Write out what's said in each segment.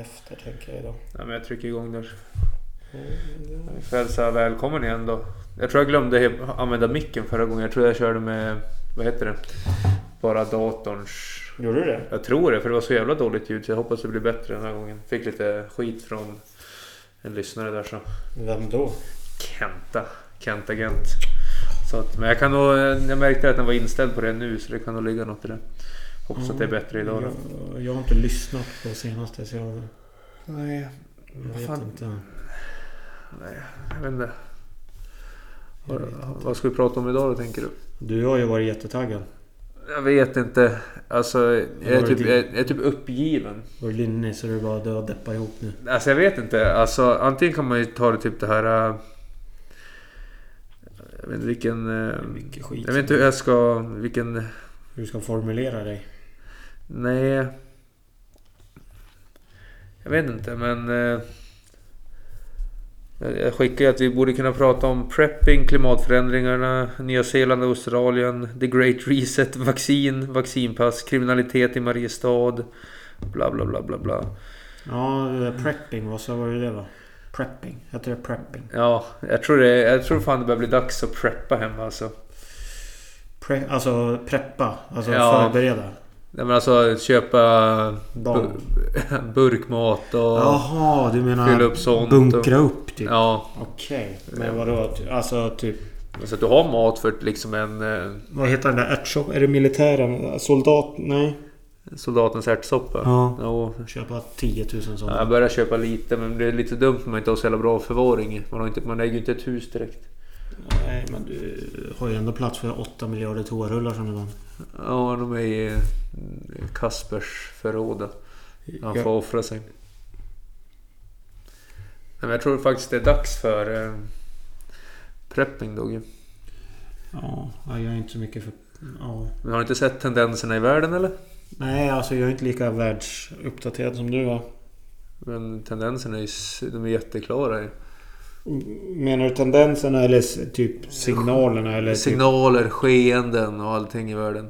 Efter tänker jag idag. Ja, men jag trycker igång där. Mm, Jag hälsa välkommen igen då. Jag tror jag glömde använda micken förra gången. Jag tror jag körde med, vad heter det? Bara datorns... Gjorde du det? Jag tror det, för det var så jävla dåligt ljud så jag hoppas det blir bättre den här gången. Fick lite skit från en lyssnare där så. Vem då? Kenta. Kenta Gent. Så att, men jag kan nog... Jag märkte att den var inställd på det nu så det kan nog ligga något i det. Hoppas att det är bättre idag då. Jag, jag har inte lyssnat på senaste så jag, Nej, jag vet Fan. inte. nej, jag vet inte. Jag Vad, vet inte. vad ska vi prata om idag då tänker du? Du har ju varit jättetaggad. Jag vet inte. Alltså, jag är, typ, jag, jag är typ uppgiven. Var du linnig så du bara du har deppat ihop nu? Alltså jag vet inte. Alltså antingen kan man ju ta det typ det här... äh, Jag vet inte vilken... äh. Jag vet inte hur jag ska... Vilken... Hur du ska formulera dig. Nej... Jag vet inte men... äh, Jag skickar ju att vi borde kunna prata om prepping, klimatförändringarna, Nya Zeeland och Australien, the great reset, vaccin, vaccinpass, kriminalitet i Mariestad, bla bla bla bla bla. Ja, eh, prepping. Vad sa var det det var? Prepping. Heter det prepping? Ja, jag tror, det, jag tror fan det börjar bli dags att preppa hemma alltså. Pre, alltså preppa. Alltså Ja. förbereda. Nej men alltså köpa Barn. bu- burkmat och Jaha, du menar fylla upp sånt. bunkra och, upp typ? Ja, Okej. Men vadå? Alltså typ... så att du har mat för liksom en eh, Vad heter den där ärtsoppan? Är det militären? Soldat? Nej. soldatens ärtsoppa. Ja. Jo. Köpa 10 000 Ja, sådana. jag börjar köpa lite men det är lite dumt om man inte har så jävla bra förvaring. Man, har inte, man äger ju inte ett hus direkt. Nej, men du har ju ändå plats för 8 miljarder toarullar som du vann. Ja, de är i eh, Kaspers förråd. Han får Ja. offra sig. Nej, men jag tror faktiskt det är dags för eh, prepping då ju. Ja, jag är inte så mycket för... Ja. Men har du inte sett tendenserna i världen eller? Nej, alltså jag är inte lika världsuppdaterad som du var. Men tendenserna är, ju de är jätteklara. Menar du tendenserna eller typ signalerna? Eller typ Signaler, skeenden och allting i världen.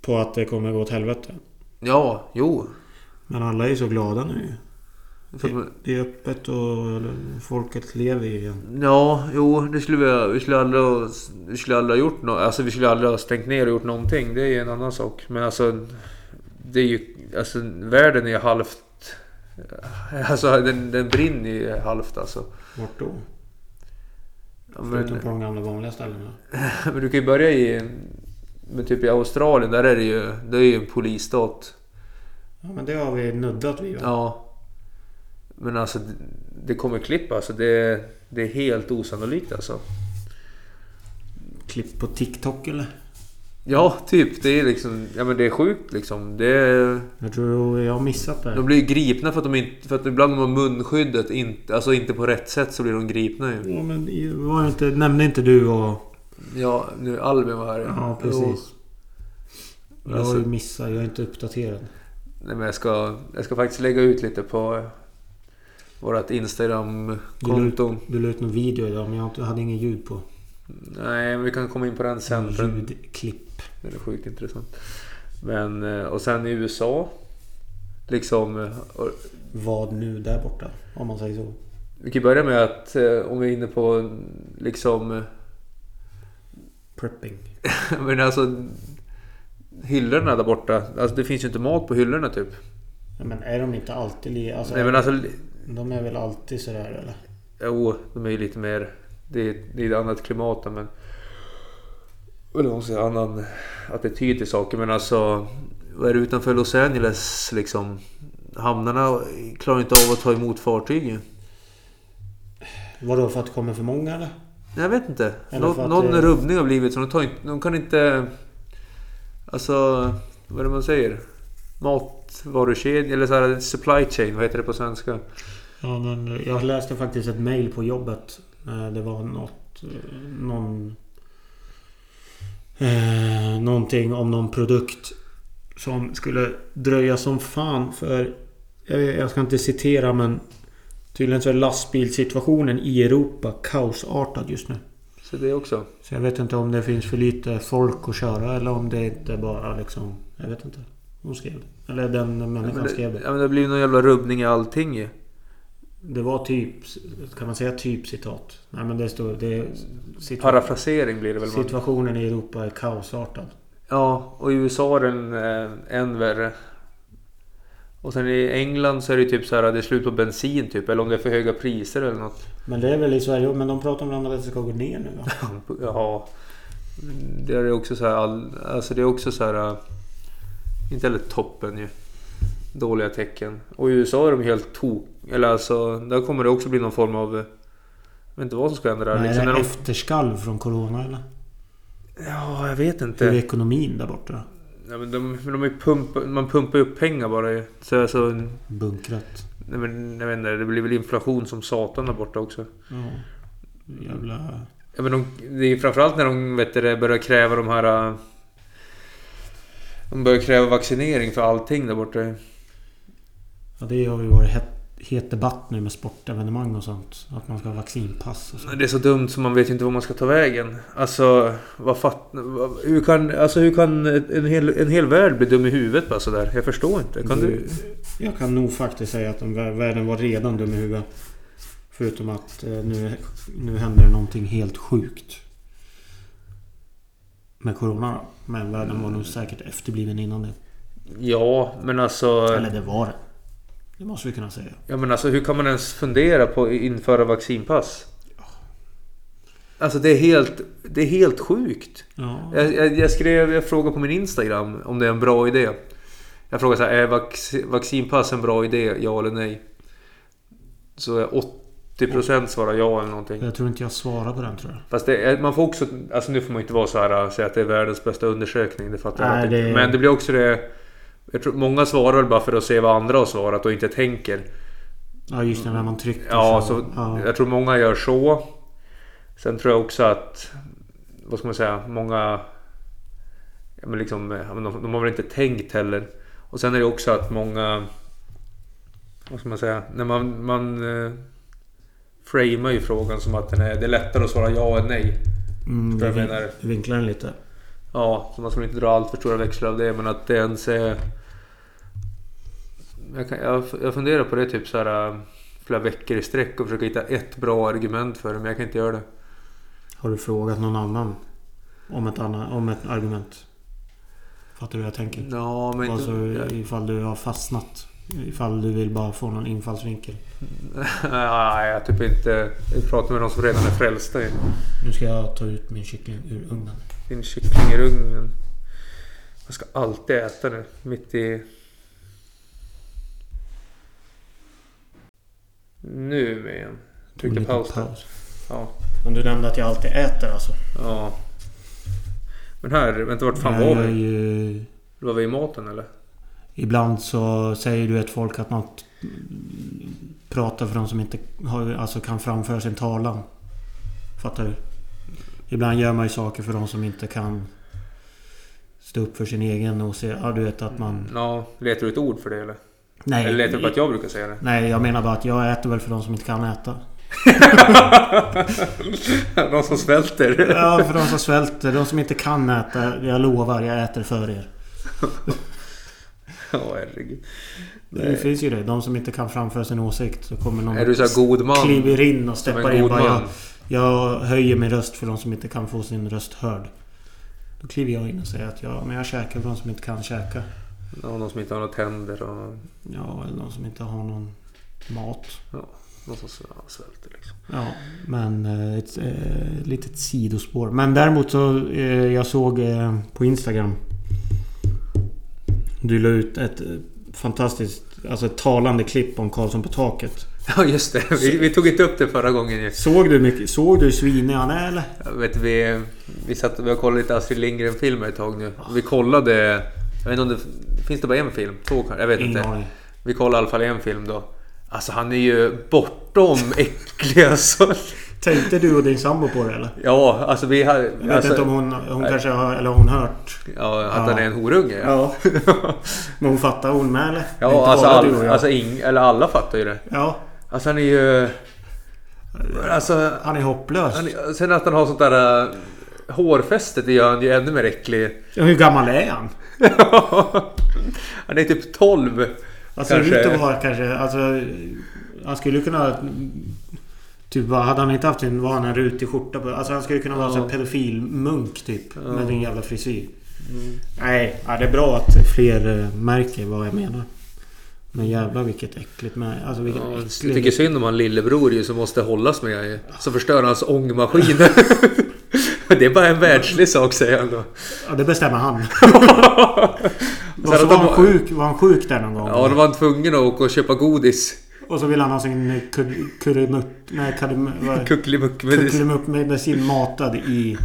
på att det kommer gå åt helvete? Ja, jo. Men alla är ju så glada nu. Man- Det är öppet och folket lever ju igen. Ja, jo, det skulle vi, vi skulle aldrig ha, vi skulle aldrig ha gjort något. Alltså vi skulle aldrig ha stängt ner och gjort någonting. Det är en annan sak. Men alltså, det är ju, alltså världen är halvt... Alltså den, den brinner ju halvt alltså. Vart då? Ja, Förutom men, på de gamla vanliga ställena. men du kan ju börja i... Men typ i Australien, där är det ju, det är ju en polisstat. Ja men det har vi nuddat vid va? Ja. Men alltså, det, det kommer klipp alltså. Det, det är helt osannolikt alltså. Klipp på TikTok eller? Ja, typ. Det är liksom... Ja men det är sjukt liksom. Det är, Jag tror jag har missat det. de blir ju gripna för att de inte... För att ibland de har munskyddet inte... Alltså inte på rätt sätt så blir de gripna ju. Ja men var inte, nämnde inte du och... Ja, nu Albin var här. Ja precis. Jag har Alltså- ju missat, jag är inte uppdaterad. Nej men jag ska... Jag ska faktiskt lägga ut lite på... Vårat Instagram-konto. Du la ut någon video idag men jag hade ingen ljud på. Nej, men vi kan komma in på den sen. Ljudklipp. Den är sjukt intressant. Men... eh, Och sen i USA. Liksom... eh, Vad nu där borta? Om man säger så. Vi kan börja med att eh, om vi är inne på liksom... Prepping. Men alltså... Hyllorna där borta. Alltså det finns ju inte mat på hyllorna typ. Men är de inte alltid. Alltså, Nej men alltså... De är väl alltid sådär eller? Jo, de är ju lite mer... Det är, det är ett annat klimat där, men... Eller vad säga, annan attityd till saker. Men alltså... Vad är det utanför Los Angeles liksom? Hamnarna klarar inte av att ta emot fartyg. Vadå för att det kommer för många eller? Jag vet inte. Nå, någon det- rubbning har blivit så de, tar inte, de kan inte... Alltså... Vad är det man säger? Matvarukedja eller så här supply chain. Vad heter det på svenska? Ja men jag läste faktiskt ett mail på jobbet. Eh, Det var något... eh, Någon... Eh, någonting om någon produkt. Som skulle dröja som fan för... Jag, jag ska inte citera men... Tydligen så är lastbilssituationen i Europa kaosartad just nu. Så det också. Så jag vet inte om det finns för lite folk att köra eller om det inte bara liksom... Jag vet inte. Hon skrev det. Eller den Ja, människan men, skrev det, det. ja, men det blir någon jävla rubbning i allting ju. Det var typ... Kan man säga typ citat? Nej men det står... Det situa- Parafrasering blir det väl. Man. Situationen i Europa är kaosartad. Ja, och i USA är den eh, än värre. Och sen i England så är det typ så här att det är slut på bensin typ. Eller om det är för höga priser eller något. Men det är väl i Sverige, men de pratar om att det ska gå ner nu va? Ja. Det är också så här. All, alltså det är också så här. eh, Inte heller toppen ju. Dåliga tecken. Och i USA är de helt tok... Eller alltså. Där kommer det också bli någon form av... eh, Jag vet inte vad som ska hända där. Men Liksom är när det de, efterskalv från Corona eller? ja, jag vet Hur är inte. ekonomin där borta? Ja, men de, de är pump, man pumpar ju upp pengar bara. Så alltså, Bunkrat. Nej, men, jag vet inte, det blir väl inflation som satan där borta också. Ja. Jävla... Ja, men de, det är framförallt när de vet du, börjar kräva de här... äh, De börjar kräva vaccinering för allting där borta. Ja, det har ju varit het, het debatt nu med sportevenemang och sånt. Att man ska ha vaccinpass och så. Det är så dumt så man vet inte var man ska ta vägen. Alltså, vad fatt, vad, hur, kan, alltså hur kan en hel, en hel värld bli dum i huvudet bara sådär? Jag förstår inte. Kan du... Jag kan nog faktiskt säga att den vär- världen var redan dum i huvudet. Förutom att eh, nu, nu händer det någonting helt sjukt. Med Corona. Men världen var nog säkert efterbliven innan det. Ja, men alltså... Eller det var det. Det måste vi kunna säga. Ja men alltså hur kan man ens fundera på att införa vaccinpass? Alltså det är helt, det är helt sjukt. Ja. Jag, jag, jag skrev, jag frågade på min Instagram om det är en bra idé. Jag frågade så här, är vax, vaccinpass en bra idé? Ja eller nej? Så är 80% svarar ja eller någonting. Jag tror inte jag svarar på den tror jag. Fast är, man får också, alltså nu får man inte vara så här säga att det är världens bästa undersökning. Det fattar jag Nej, inte. det- Men det blir också det... Jag tror många svarar väl bara för att se vad andra har svarat och inte tänker. Ja just det, när man trycker Ja, så ja. jag tror många gör så. Sen tror jag också att... Vad ska man säga? Många... Ja, men liksom, de, de har väl inte tänkt heller. Och sen är det också att många... Vad ska man säga? När man... man eh, framar ju frågan som att den är, det är lättare att svara ja än nej. Mm, jag menar. vi vinklar den lite. Ja, så man ska inte dra allt för stora växlar av det. Men att det ens är... Jag, kan, jag, jag funderar på det typ så här äh, flera veckor i sträck och försöka hitta ett bra argument för det. Men jag kan inte göra det. Har du frågat någon annan om ett, annat, om ett argument? Fattar du hur jag tänker? Ja, men inte... Alltså ifall du har fastnat. Ifall du vill bara få någon infallsvinkel. Nej, jag typ inte... Jag pratar med de som redan är frälsta. Nu ska jag ta ut min kyckling ur ugnen. Din kyckling i ugnen. Jag ska alltid äta nu. Mitt i... Nu med igen. Tryckte paus där. Ja. Men du nämnde att jag alltid äter alltså. Ja. Men här, vänta vart fan Jag var vi? ju... Var vi i maten eller? Ibland så säger du ett folk att man pratar för de som inte har, alltså kan framföra sin talan. Fattar du? Ibland gör man ju saker för de som inte kan stå upp för sin egen och se... Ja, du vet att man... Ja, letar du ett ord för det eller? Nej. Eller letar du på att jag brukar säga det? Nej, jag menar bara att jag äter väl för de som inte kan äta. Någon som svälter? Ja, för de som svälter. De som inte kan äta. Jag lovar, jag äter för er. Ja, herregud. Det finns ju det. De som inte kan framföra sin åsikt. Så kommer någon Är du så god man? kliver in och steppar in. Bara, jag, jag höjer min röst för de som inte kan få sin röst hörd. Då kliver jag in och säger att ja, men jag käkar för de som inte kan käka. Ja, någon som inte har några tänder och Ja, eller de som inte har någon mat. någon som ja, svälter liksom. Ja, men eh, ett eh, litet sidospår. Men däremot så... Eh, jag såg på Instagram. Du la ut ett fantastiskt... Alltså ett talande klipp om Karlsson på taket. Ja, just det. Vi, vi tog inte upp det förra gången ju. Såg du mycket? Såg du svinig han är eller? Jag vet, vi, vi satt vi har kollat lite Astrid Lindgren-filmer ett tag nu. Vi kollade... Jag vet inte om det... Finns det bara en film? Två kanske? Jag vet Ingen inte. aning. Vi kollade i alla fall en film då. Alltså han är ju bortom äcklig alltså. Tänkte du och din sambo på det eller? Ja, alltså vi har... Jag vet Alltså, inte om hon... Hon kanske har... Eller hon hört. ja, att Ja. han är en horunge. Ja, Ja. Men hon fattar hon med eller? Inte ja alltså, du och all, alltså ing, eller alla fattar ju det. Ja. Alltså han är ju... Alltså... Han är hopplös. Han, sen att han har sånt där... Hårfäste, det gör han ju ännu mer äcklig. Ja, hur gammal är han? Han är typ 12. Han ser Kanske- ut att vara kanske... Alltså, han skulle kunna... Typ bara, hade han inte haft en, en rutig skjorta på... Alltså han skulle kunna vara Ja. här pedofilmunk typ. Ja. Med din jävla frisyr. Mm. Nej, ja, det är bra att fler eh, märker vad jag menar. Men jävlar vilket äckligt med... Alltså vilket Ja, jag äckligt... tycker synd om han lillebror ju som måste hållas med ju. Som förstör hans ångmaskin. det är bara en världslig sak säger han då. Ja, det bestämmer han. Och så var han sjuk, var han sjuk där någon gång? Ja, då var han tvungen att åka och köpa godis. Och så vill han ha sin kur- kurremutt... Nej, kardem- vad- Kuckelimuck med kuckelimuck med medicin matad i...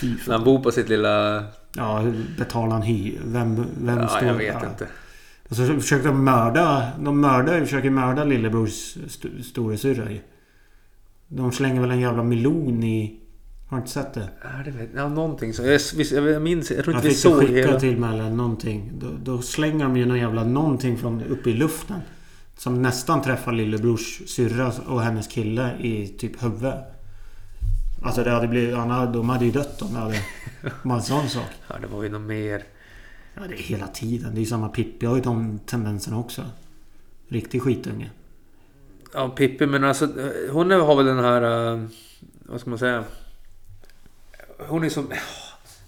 Fy När han bor på sitt lilla... Ja, hur betalar han hy? Vem, vem Ja, står... jag vet ja. inte. Och så försökte de mörda... De mördar, försöker mörda lillebrors st storasyrra ju. De slänger väl en jävla melon i... Har du inte sett det? Ja, det vet, ja, någonting så. Jag, jag minns... Jag tror Jag inte vi fick det såg skicka hela... till mig eller någonting. Då, då slänger de ju någon jävla någonting från uppe i luften. Som nästan träffar lillebrors syrra och hennes kille i typ huvudet. Alltså det hade blivit... han De hade ju dött om det hade... Bara en sån sak. Ja, det var ju något mer. Ja, det är hela tiden. Det är ju samma Pippi har ju de tendenserna också. Riktig skitunge. Ja, Pippi, men alltså hon har väl den här... eh, Vad ska man säga? Hon är som...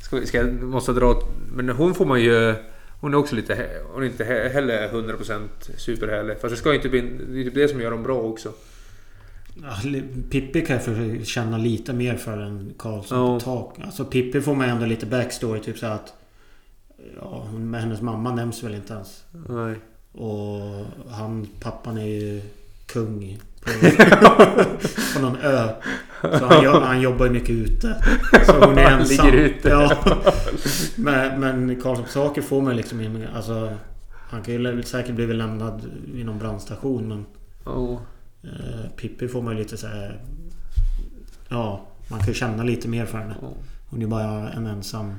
Ska, vi- ska jag måste dra... Men hon får man ju... Hon är också lite... Hon är inte he- heller 100% superhärlig. Fast det ska ju inte bli... Det är typ det som gör dem bra också. Pippi kan jag för- känna lite mer för än Karlsson Ja. på tak. Alltså Pippi får man ändå lite backstory. Typ så att... Ja, med hennes mamma nämns väl inte ens. Nej. Och han, pappan är ju kung på, på någon ö. Så han, han jobbar ju mycket ute. Så hon är ensam. ligger ute. Ja. Men, men Karlsson saker får man liksom in, alltså, Han kan ju säkert bli lämnad vid någon brandstation men Ja. eh, Pippi får man ju lite så här. Ja, man kan ju känna lite mer för henne. Hon är ju bara en ensam.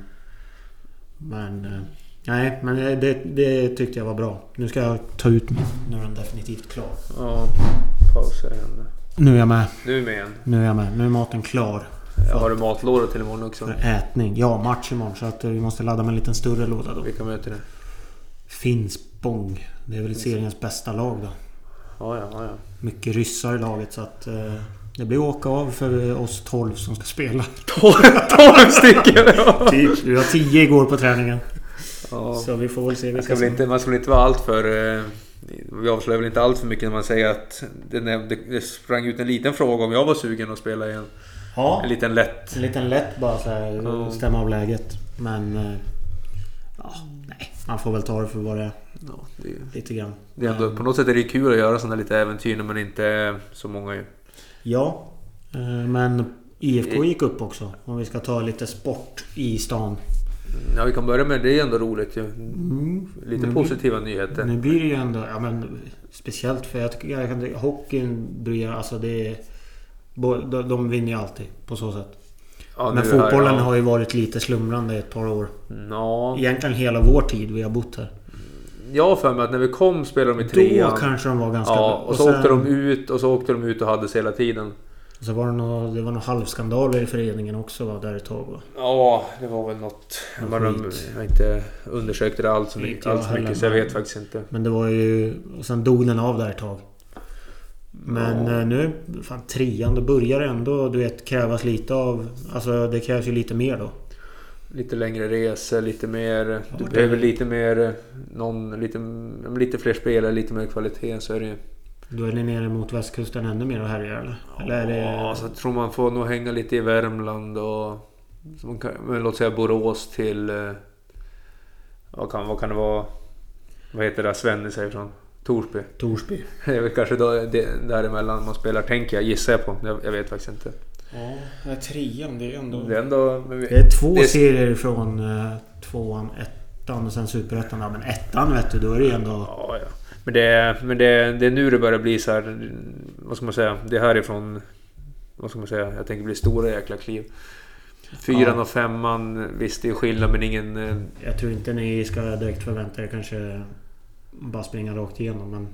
Men... eh, Nej, men det, det, tyckte jag var bra. Nu ska jag ta ut min. Nu är den definitivt klar. Ja. Pausa igen. Nu är jag med. Nu är vi med igen. Nu är jag med. Nu är maten klar. Jag har du matlåda till imorgon också? För ätning. Ja, match imorgon. Så att eh, vi måste ladda med en liten större låda då. Vilka möter det? Finspång. Det är väl seriens bästa lag då. Ja, ja, ja. Mycket ryssar i laget så att... Eh, det blir åka av för oss 12 som ska spela. 12 stycken! Ja. Typ. Vi var 10 igår på träningen. ja. Så vi får väl se Man vilka ska väl inte, man ska väl inte vara allt för... eh, Vi avslöjar väl inte allt för mycket när man säger att det, det, sprang ut en liten fråga om jag var sugen att spela igen. Ja. En liten lätt. En liten lätt bara så här, Ja. stämma av läget. Men... eh, Ja, nej. Man får väl ta det för vad det är. Ja, det, Lite grann. det är ändå, på något sätt är det kul att göra sådana lite äventyr när man inte är så många ju. Ja. eh, Men IFK gick upp också. Om vi ska ta lite sport i stan. Ja, vi kan börja med det. Det är ändå roligt ju. Mm. Lite Nu- positiva nyheter. Nu blir det ju ändå... Ja, men, speciellt för jag tycker... Jag kan, hockeyn bryr Alltså det är... De, de vinner ju alltid på så sätt. Ja, men fotbollen här, har ju varit lite slumrande i ett par år. Ja, Egentligen hela vår tid vi har bott här. jag har för mig att när vi kom spelade de i Då trean. kanske de var ganska Ja, bra. och så åkte de ut och så åkte de ut och hade sig hela tiden. Så var det, nog, det var nog halvskandaler i föreningen också va, där ett tag va? Ja, det var väl något. Jag har inte undersökt det allt så mycket, allt så mycket så jag vet faktiskt inte. Men det var ju... Och sen dog den av där ett tag. Men Ja. eh, nu... Fan trean, då börjar det ändå du vet krävas lite av... Alltså det krävs ju lite mer då. Lite längre resor, lite mer... Du det- behöver lite mer... Någon, lite, lite fler spelare, lite mer kvalitet så är det ju. Då är ni nere mot västkusten ännu mer och härjar eller? Eller är det... Ja, så jag tror man får nog hänga lite i Värmland och... Så man kan, låt säga Borås till... eh, Vad kan, vad kan det vara? Vad heter det Svenne säger från? Torsby. Torsby? Det är väl kanske då, det, däremellan man spelar, tänker jag, gissar jag på. Jag, jag vet faktiskt inte. Ja, trean det är ändå... Det är ändå... men vi- Det är två det är- serier från uh, tvåan, ettan och sen superettan. Ja, men ettan vet du, då är det ju ändå... Ja, ja. Men, det, men det, det är nu det börjar bli så här... Vad ska man säga? Det här är från... Vad ska man säga? Jag tänker bli stora jäkla kliv. Fyran Ja. och femman, visst det är skillnad men ingen... eh, Jag tror inte ni ska direkt förvänta er kanske bara springa rakt igenom. Men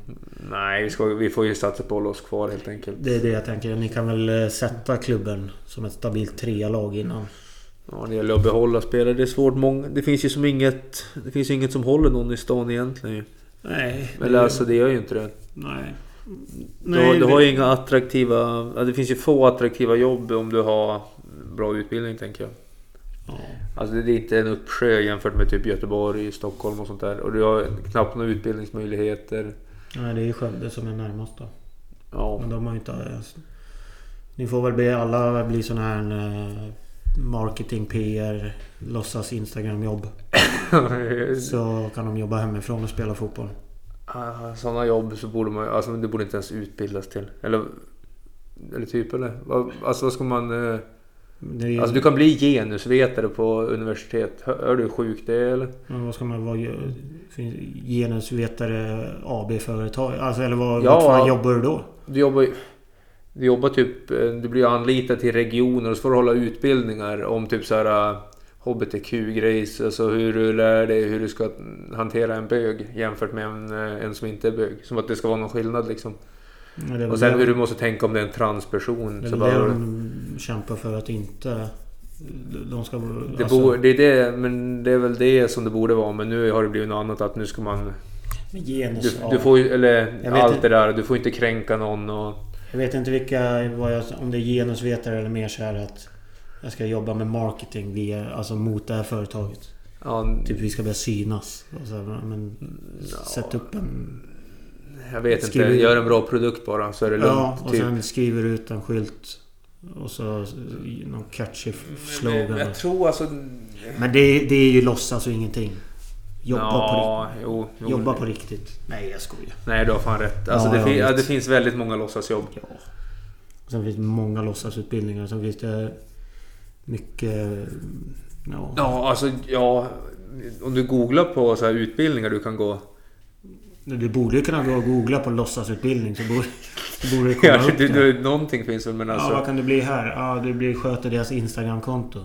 Nej, vi, ska, vi får ju satsa på att hålla oss kvar helt enkelt. det är det jag tänker. Ni kan väl eh, sätta klubben som ett stabilt trea lag innan. Ja, det gäller att behålla spelare. Det är svårt. Många, det finns ju som inget... Det finns inget som håller någon i stan egentligen. Nej. Eller alltså det gör ju inte det. Nej. Du, har- du har ju inga attraktiva... Ja, det finns ju få attraktiva jobb om du har bra utbildning tänker jag. Ja. Alltså det är inte en uppsjö jämfört med typ Göteborg, Stockholm och sånt där. Och du har knappt några utbildningsmöjligheter. Nej, det är ju Skövde som är närmast då. Ja. Men de har ju inte... Ni får väl be alla bli sån här eh, marketing, PR, låtsas Instagram-jobb. Så kan de jobba hemifrån och spela fotboll. Sådana jobb så borde man alltså det borde inte ens utbildas till. Eller, eller typ eller? Alltså vad ska man... eh, är, Alltså du kan bli genusvetare på universitet. Hör, är du sjuk det eller? Men vad ska man vara? Genusvetare AB-företag? Alltså eller vad, Ja. vad jobbar du då? Du jobbar ju... Du jobbar typ... eh, Du blir anlitad till regioner och så får du hålla utbildningar om typ så här HBTQ-grejs. Alltså hur du lär dig hur du ska hantera en bög jämfört med en, eh, en som inte är bög. Som att det ska vara någon skillnad liksom. Ja, Och sen hur du måste tänka om det är en transperson. Det är Så väl det bara, de kämpar för att inte... De ska... det, alltså, bo, det är det, men det är väl det som det borde vara. Men nu har det blivit något annat att nu ska man... genus, Du, du får eller allt det där. Du får inte kränka någon och... Jag vet inte vilka... Jag, om det är genusvetare eller mer så här att... Jag ska jobba med marketing via, alltså mot det här företaget. Ja, Typ vi ska börja synas. Så, här, men, Sätt upp en... jag vet inte. Gör en bra produkt bara så är det lugnt. Ja, och typ. sen skriver ut en skylt. Och så någon catchy slogan. Men jag tror alltså... Men det, det är ju låtsas och ingenting. Jobba, ja, jo, på, jo. ri- jobba på riktigt. Nej, jag skojar. Nej, du har fan rätt. Alltså, Ja, det, fin- ja, det finns väldigt många låtsasjobb. Ja. Sen finns det många låtsasutbildningar. Sen finns det mycket... Ja. Ja, alltså ja... Om du googlar på så här utbildningar du kan gå. Du borde ju kunna gå och googla på låtsasutbildning så borde, så borde det komma Ja, upp du, det. du, någonting finns väl men Ja, alltså... vad kan det bli här? Ja, det blir sköter deras Instagramkonto.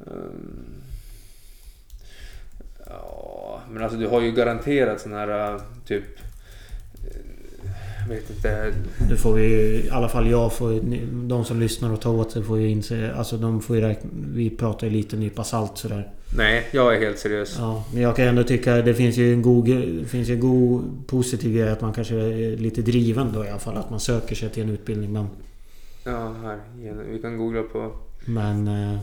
ehm, ja, men alltså du har ju garanterat sån här äh, typ... eh, Jag vet inte. Du får ju, i alla fall jag får De som lyssnar och tar åt sig får ju inse... Alltså de får ju räkna... Vi pratar ju lite nypa salt sådär. Nej, jag är helt seriös. Ja, men jag kan ändå tycka det finns ju en god... Finns ju en god positiv grej att man kanske är lite driven då i alla fall. Att man söker sig till en utbildning. Men... Ja, här. Vi kan googla på... Men... eh,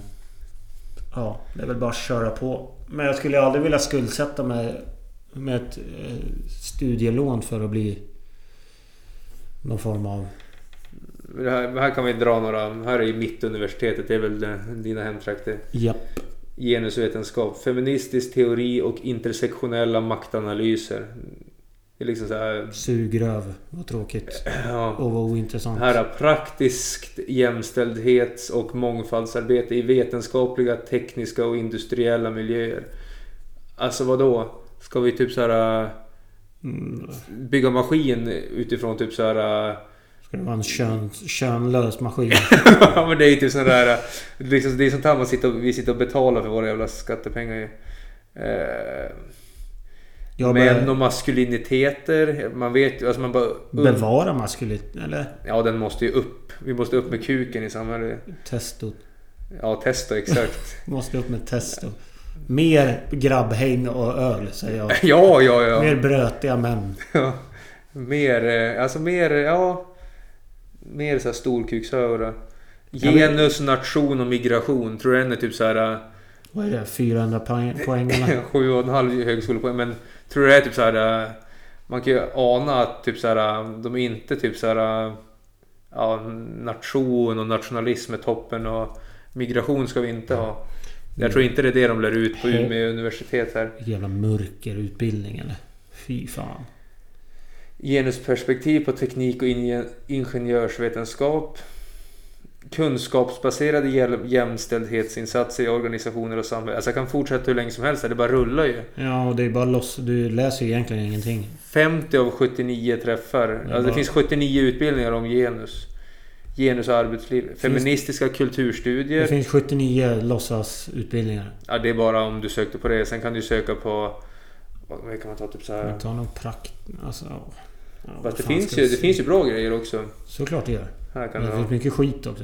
Ja, det är väl bara att köra på. Men jag skulle aldrig vilja skuldsätta mig med ett eh, studielån för att bli någon form av... Här, här kan vi dra några... Här är ju Mittuniversitetet. Det är väl dina hemtrakter. Japp. Genusvetenskap, feministisk teori och intersektionella maktanalyser. Det är liksom så här... Sugröv. Vad tråkigt. Ja, Och vad ointressant. här är praktiskt jämställdhets och mångfaldsarbete i vetenskapliga, tekniska och industriella miljöer. Alltså vad då? Ska vi typ så här Mm. bygga maskin utifrån typ så här Ska det vara en kön, könlös maskin? Ja men det är ju typ sån där... Liksom, det är sånt här man sitter och, vi sitter och betalar för våra jävla skattepengar ju. Eh, Jag män och maskuliniteter. Man vet ju, alltså man bara... bevara maskulit... Eller? Ja den måste ju upp. Vi måste upp med kuken i samhället. Testo. Ja testa exakt. Måste upp med testo. Mer grabbhäng och öl säger jag. ja ja ja. Mer brötiga män. ja. Mer, eh, alltså mer, ja. Mer såhär storkukshöra. Genus, nation och migration. Tror du den är typ så här... Vad är det? 400 poäng? Sju och en halv högskolepoäng. Men tror du det är typ så här... äh, Man kan ju ana att typ så här, äh, de är inte typ så här... äh, Ja, nation och nationalism är toppen och migration ska vi inte ha. Jag tror inte det är det de lär ut på Umeå universitet här. Vilken jävla mörkerutbildning eller? Fy fan. Genusperspektiv på teknik och inge- ingenjörsvetenskap. Kunskapsbaserade jämställdhetsinsatser i organisationer och samhälle. Alltså jag kan fortsätta hur länge som helst. Det bara rullar ju. Ja, och det är bara loss... Du läser ju egentligen ingenting. 50 av 79 träffar. Ja, Alltså det bara- finns 79 utbildningar om genus. Genus och arbetsliv. Feministiska Det kulturstudier. finns 79 låtsasutbildningar. Ja, det är bara om du sökte på det. Sen kan du söka på... Vad kan man ta? Typ så här. Men ta någon prakt... Alltså... Ja, Fast det finns, ju, det finns ju bra grejer också. Såklart det gör. Här kan det finns mycket skit också.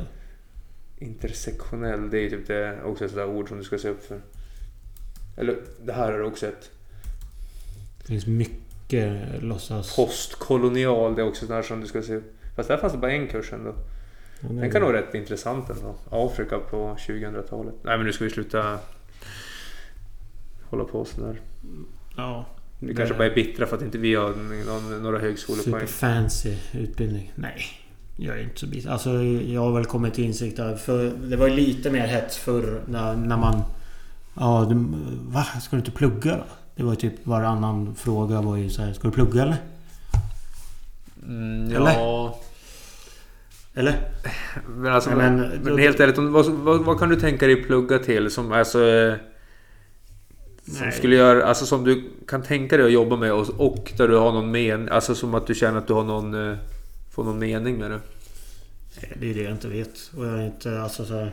Intersektionell, det är typ det, också ett sådär ord som du ska se upp för. Eller det här är också ett. Det finns mycket låtsas... Postkolonial, det är också där som du ska se upp. Fast där fanns det bara en kurs ändå. Den kan nog vara rätt intressant ändå. Afrika på 2000-talet. Nej men nu ska vi sluta hålla på sådär. Ja. Vi kanske bara är bittra för att inte vi har någon, några högskolepoäng. Superfancy utbildning. Nej. Jag är inte så bitter. Alltså jag har väl kommit till insikt där. För det var ju lite mer hets förr när, när man... Ja, du, va? Ska du inte plugga då? Det var ju typ varannan fråga var ju så här, Ska du plugga eller? Mm, Eller? ja, Eller? men alltså... Nej, men, men- men helt ärligt, vad, vad, vad kan du tänka dig plugga till som alltså... eh, Som Nej. skulle göra, alltså som du kan tänka dig att jobba med och, och där du har någon men, alltså som att du känner att du har någon... eh, Får någon mening med det. Det är det jag inte vet. Och jag är inte alltså så här.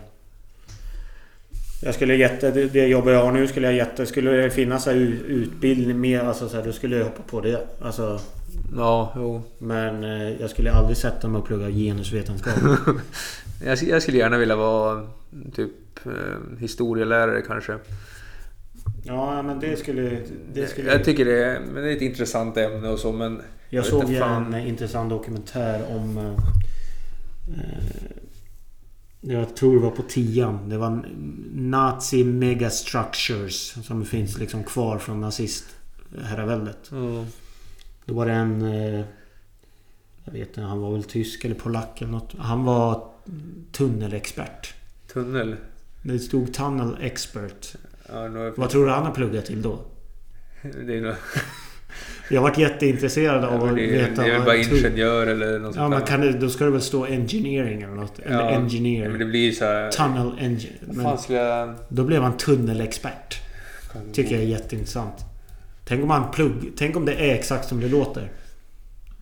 Jag skulle jätte... Det, det jobb jag har nu skulle jag jätte... Skulle det finnas här utbildning mer alltså så här, då skulle jag hoppa på det. Alltså... Ja, jo. Men eh, jag skulle aldrig sätta mig och plugga genusvetenskap. Jag, jag skulle gärna vilja vara typ eh, historielärare kanske. ja men det skulle... Det skulle Jag tycker det är, men det är ett intressant ämne och så men... Jag vet såg ju en intressant dokumentär om... eh, eh, jag tror det var på tian. Det var Nazi megastructures som finns liksom kvar från nazistherraväldet. Ja. Då var det en... eh, Jag vet inte, han var väl tysk eller polack eller något. Han var tunnelexpert. Tunnel. Det stod tunnel expert. Ja, jag- Vad tror du han har pluggat till då? det är nog... Jag varit jätteintresserad av att det, veta det är väl bara ingenjör eller något Ja men kan det, då ska det väl stå engineering eller något? Eller Ja, engineer. Men det blir så här... Tunnel engine. Vad Men fan skulle jag... då blev han tunnelexpert. Tycker jag är jätteintressant. Tänk om han plugg... Tänk om det är exakt som det låter.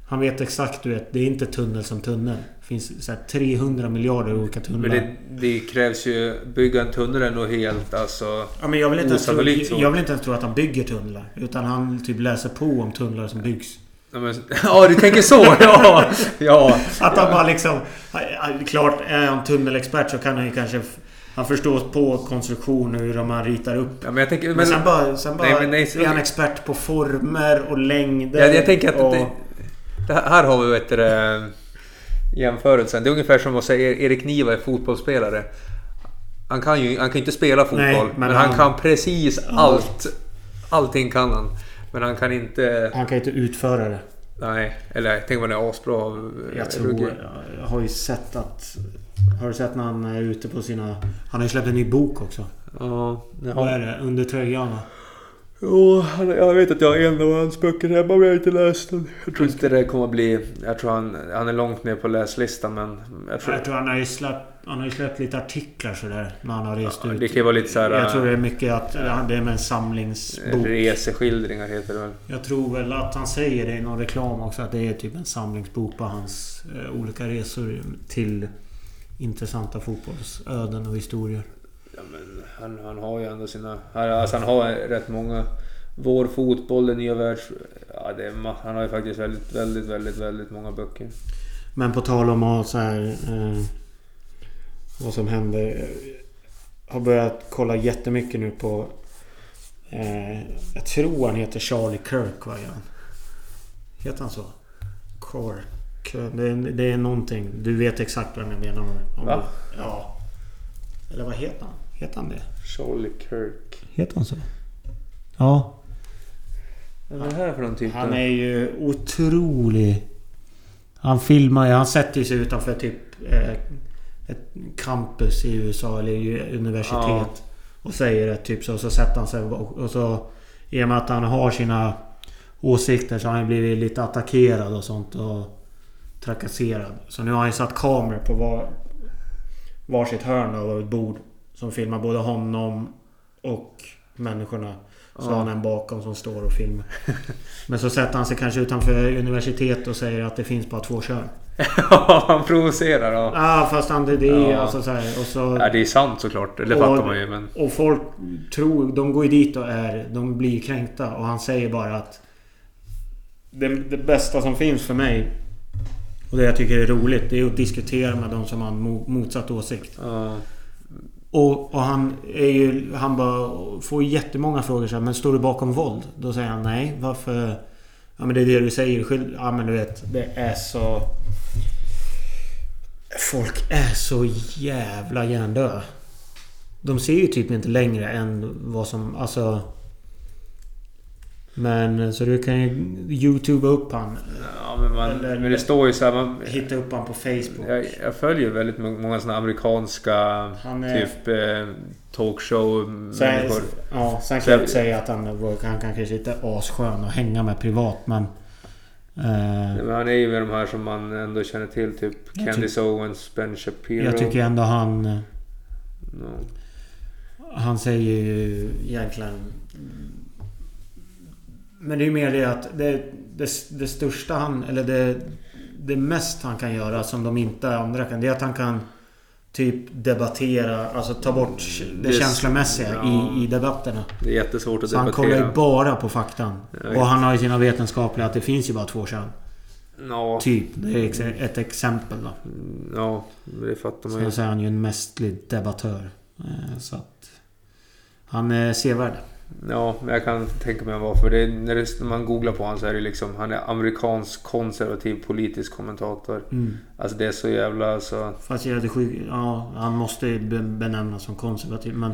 Han vet exakt, du vet. Det är inte tunnel som tunnel. Det finns så här 300 miljarder olika tunnlar. Men det, det krävs ju... Bygga en tunnel är nog helt alltså... ja, men jag, vill inte tro, jag vill inte ens tro att han bygger tunnlar. Utan han typ läser på om tunnlar som byggs. Ja, men, ja du tänker så! Ja! ja. Att han bara liksom... ja, Klart, är han tunnelexpert så kan han ju kanske... Han förstår på konstruktion hur man ritar upp. ja men jag tänker... Men, Men, sen bara, sen bara Nej, men nej, är han expert på former och längder. jag, jag tänker att och, det, det här- har vi vet du, jämförelsen. Det är ungefär som att säga Erik Niva är fotbollsspelare. Han kan ju han kan inte spela fotboll, Nej, men, men han, han- kan precis allt. Allting kan han. Men han kan inte... Han kan inte utföra det. Nej, eller tänk om han är asbra av eh, Jag tror... Jag har ju sett att... Har du sett när han är ute på sina... Han har ju släppt en ny bok också. Ja, Vad är det? Under tröjan va? Han- jag vet att jag har en av hans böcker hemma men jag har inte läst den. Jag tror inte det kommer att bli... Jag tror han, han är långt ner på läslistan men... Jag tror, Jag tror han har ju släppt... Han har ju släppt lite artiklar sådär. När han har rest Ja, ut. det kan vara lite så här, Jag tror det är äh, mycket att ja, det är med en samlingsbok. Reseskildringar heter det väl. Jag tror väl att han säger det i någon reklam också. Att det är typ en samlingsbok på hans eh, olika resor till intressanta fotbollsöden och historier. Ja, men han, han har ju ändå sina... Han, alltså han har rätt många... Vår fotboll, den nya världs... Ja, det är, han har ju faktiskt väldigt, väldigt, väldigt, väldigt många böcker. Men på tal om att så här, eh, vad som händer. Jag har börjat kolla jättemycket nu på... Eh, jag tror han heter Charlie Kirk. Han? Heter han så? Kirk. Det är, det är någonting. Du vet exakt vad jag menar. Om Va? Ja. Eller vad heter han? Heter han det? Charlie Kirk. Heter han så? Ja. Vad är det här för någon typ? Han är ju otrolig. Han filmar ju. Han sätter sig utanför typ eh, ett campus i USA eller universitet. Ja. Och säger det typ så. Och så sätter han sig och, och så... I och med att han har sina åsikter så har han blivit lite attackerad och sånt. Och trakasserad. Så nu har han ju satt kameror på var, varsitt hörn av ett bord. Som filmar både honom och människorna. Så Ja. har han en bakom som står och filmar. Men så sätter han sig kanske utanför universitet och säger att det finns bara två kön. Ja, han provocerar. Ja. Ja fast han, det, är Ja. alltså så här, och så... ja, det är sant såklart. Det Och- fattar man ju men... Och folk tror... De går ju dit och är... De blir kränkta och han säger bara att... Det, det bästa som finns för mig Och det jag tycker är roligt det är att diskutera med de som har motsatt åsikt. Ja. Och, och han är ju... Han bara får jättemånga frågor så här, Men står du bakom våld? Då säger han nej. Varför? Ja men det är det du säger. Ja men du vet. Det är så... Folk är så jävla hjärndöda. De ser ju typ inte längre än vad som... Alltså... Men så du kan ju Youtuba upp han. Ja, men, man, Eller- men det står ju så här... Man, Hitta upp han på Facebook. jag, jag följer väldigt må- många såna amerikanska är- typ eh, talkshow människor. ja, sen Så kan jag jag- inte säga att han, var- han kanske inte är asskön att hänga med privat men... Eh, Men han är ju med de här som man ändå känner till. Typ Candice Owens, Ben Shapiro. jag tycker ändå han... eh, Ja. Han säger ju egentligen... Men det är ju mer det att det, det, det största han... Eller det, det mest han kan göra som de inte andra kan. Det är att han kan typ debattera. Alltså ta bort det, Det- känslomässiga ja. i, i debatterna. Det är jättesvårt att Så han kollar debattera. ju bara på faktan. Och han har ju sina vetenskapliga att det finns ju bara två kön. Ja, Typ. Det är ett exempel då. ja, det fattar man ju. Sen så är han ju en mästerlig debattör. Eh, Så att... Han är sevärd. Ja, men jag kan tänka mig varför. Det är, när, det, när man googlar på honom så är det liksom... Han är amerikansk konservativ politisk kommentator. Mm. Alltså det är så jävla så... Fast jag är sjuk. Ja, han måste ju be- benämnas som konservativ. Men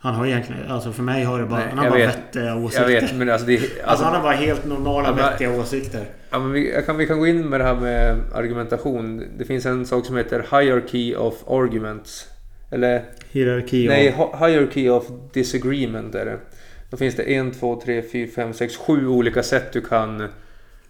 han har egentligen... Alltså för mig har det bara... Nej, han har bara vet. vettiga åsikter. Jag vet, men alltså det... Alltså, Alltså, han har bara helt normala Ja, men- vettiga åsikter. ja, men vi, kan, vi kan gå in med det här med argumentation. Det finns en sak som heter Hierarchy of Arguments. Eller... Hierarki Nej, hi- Hierarchy of Disagreement är det. Då finns det en, två, tre, fyra, fem, sex, sju olika sätt du kan...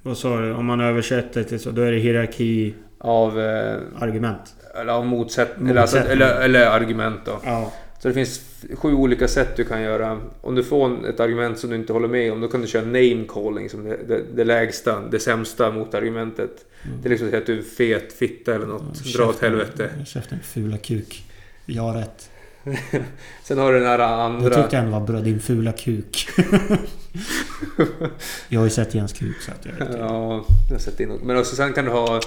Vad sa du? Om man översätter till så. Då är det hierarki Av... Eh, argument. eller av motsättning. Eller, alltså, eller, eller argument då. Ja. Så det finns sju olika sätt du kan göra. Om du får ett argument som du inte håller med om, då kan du köra name calling som det, det, det lägsta, det sämsta motargumentet. Det är liksom att säga att du är fet fitta eller något. Dra åt helvete. Käften fula kuk. Jag har rätt. Sen har du den här Jag andra... tyckte ändå var bra. Din fula kuk. jag har ju sett Jens kuk så att jag vet. Ja, jag har sett in något. Men också sen kan du ha...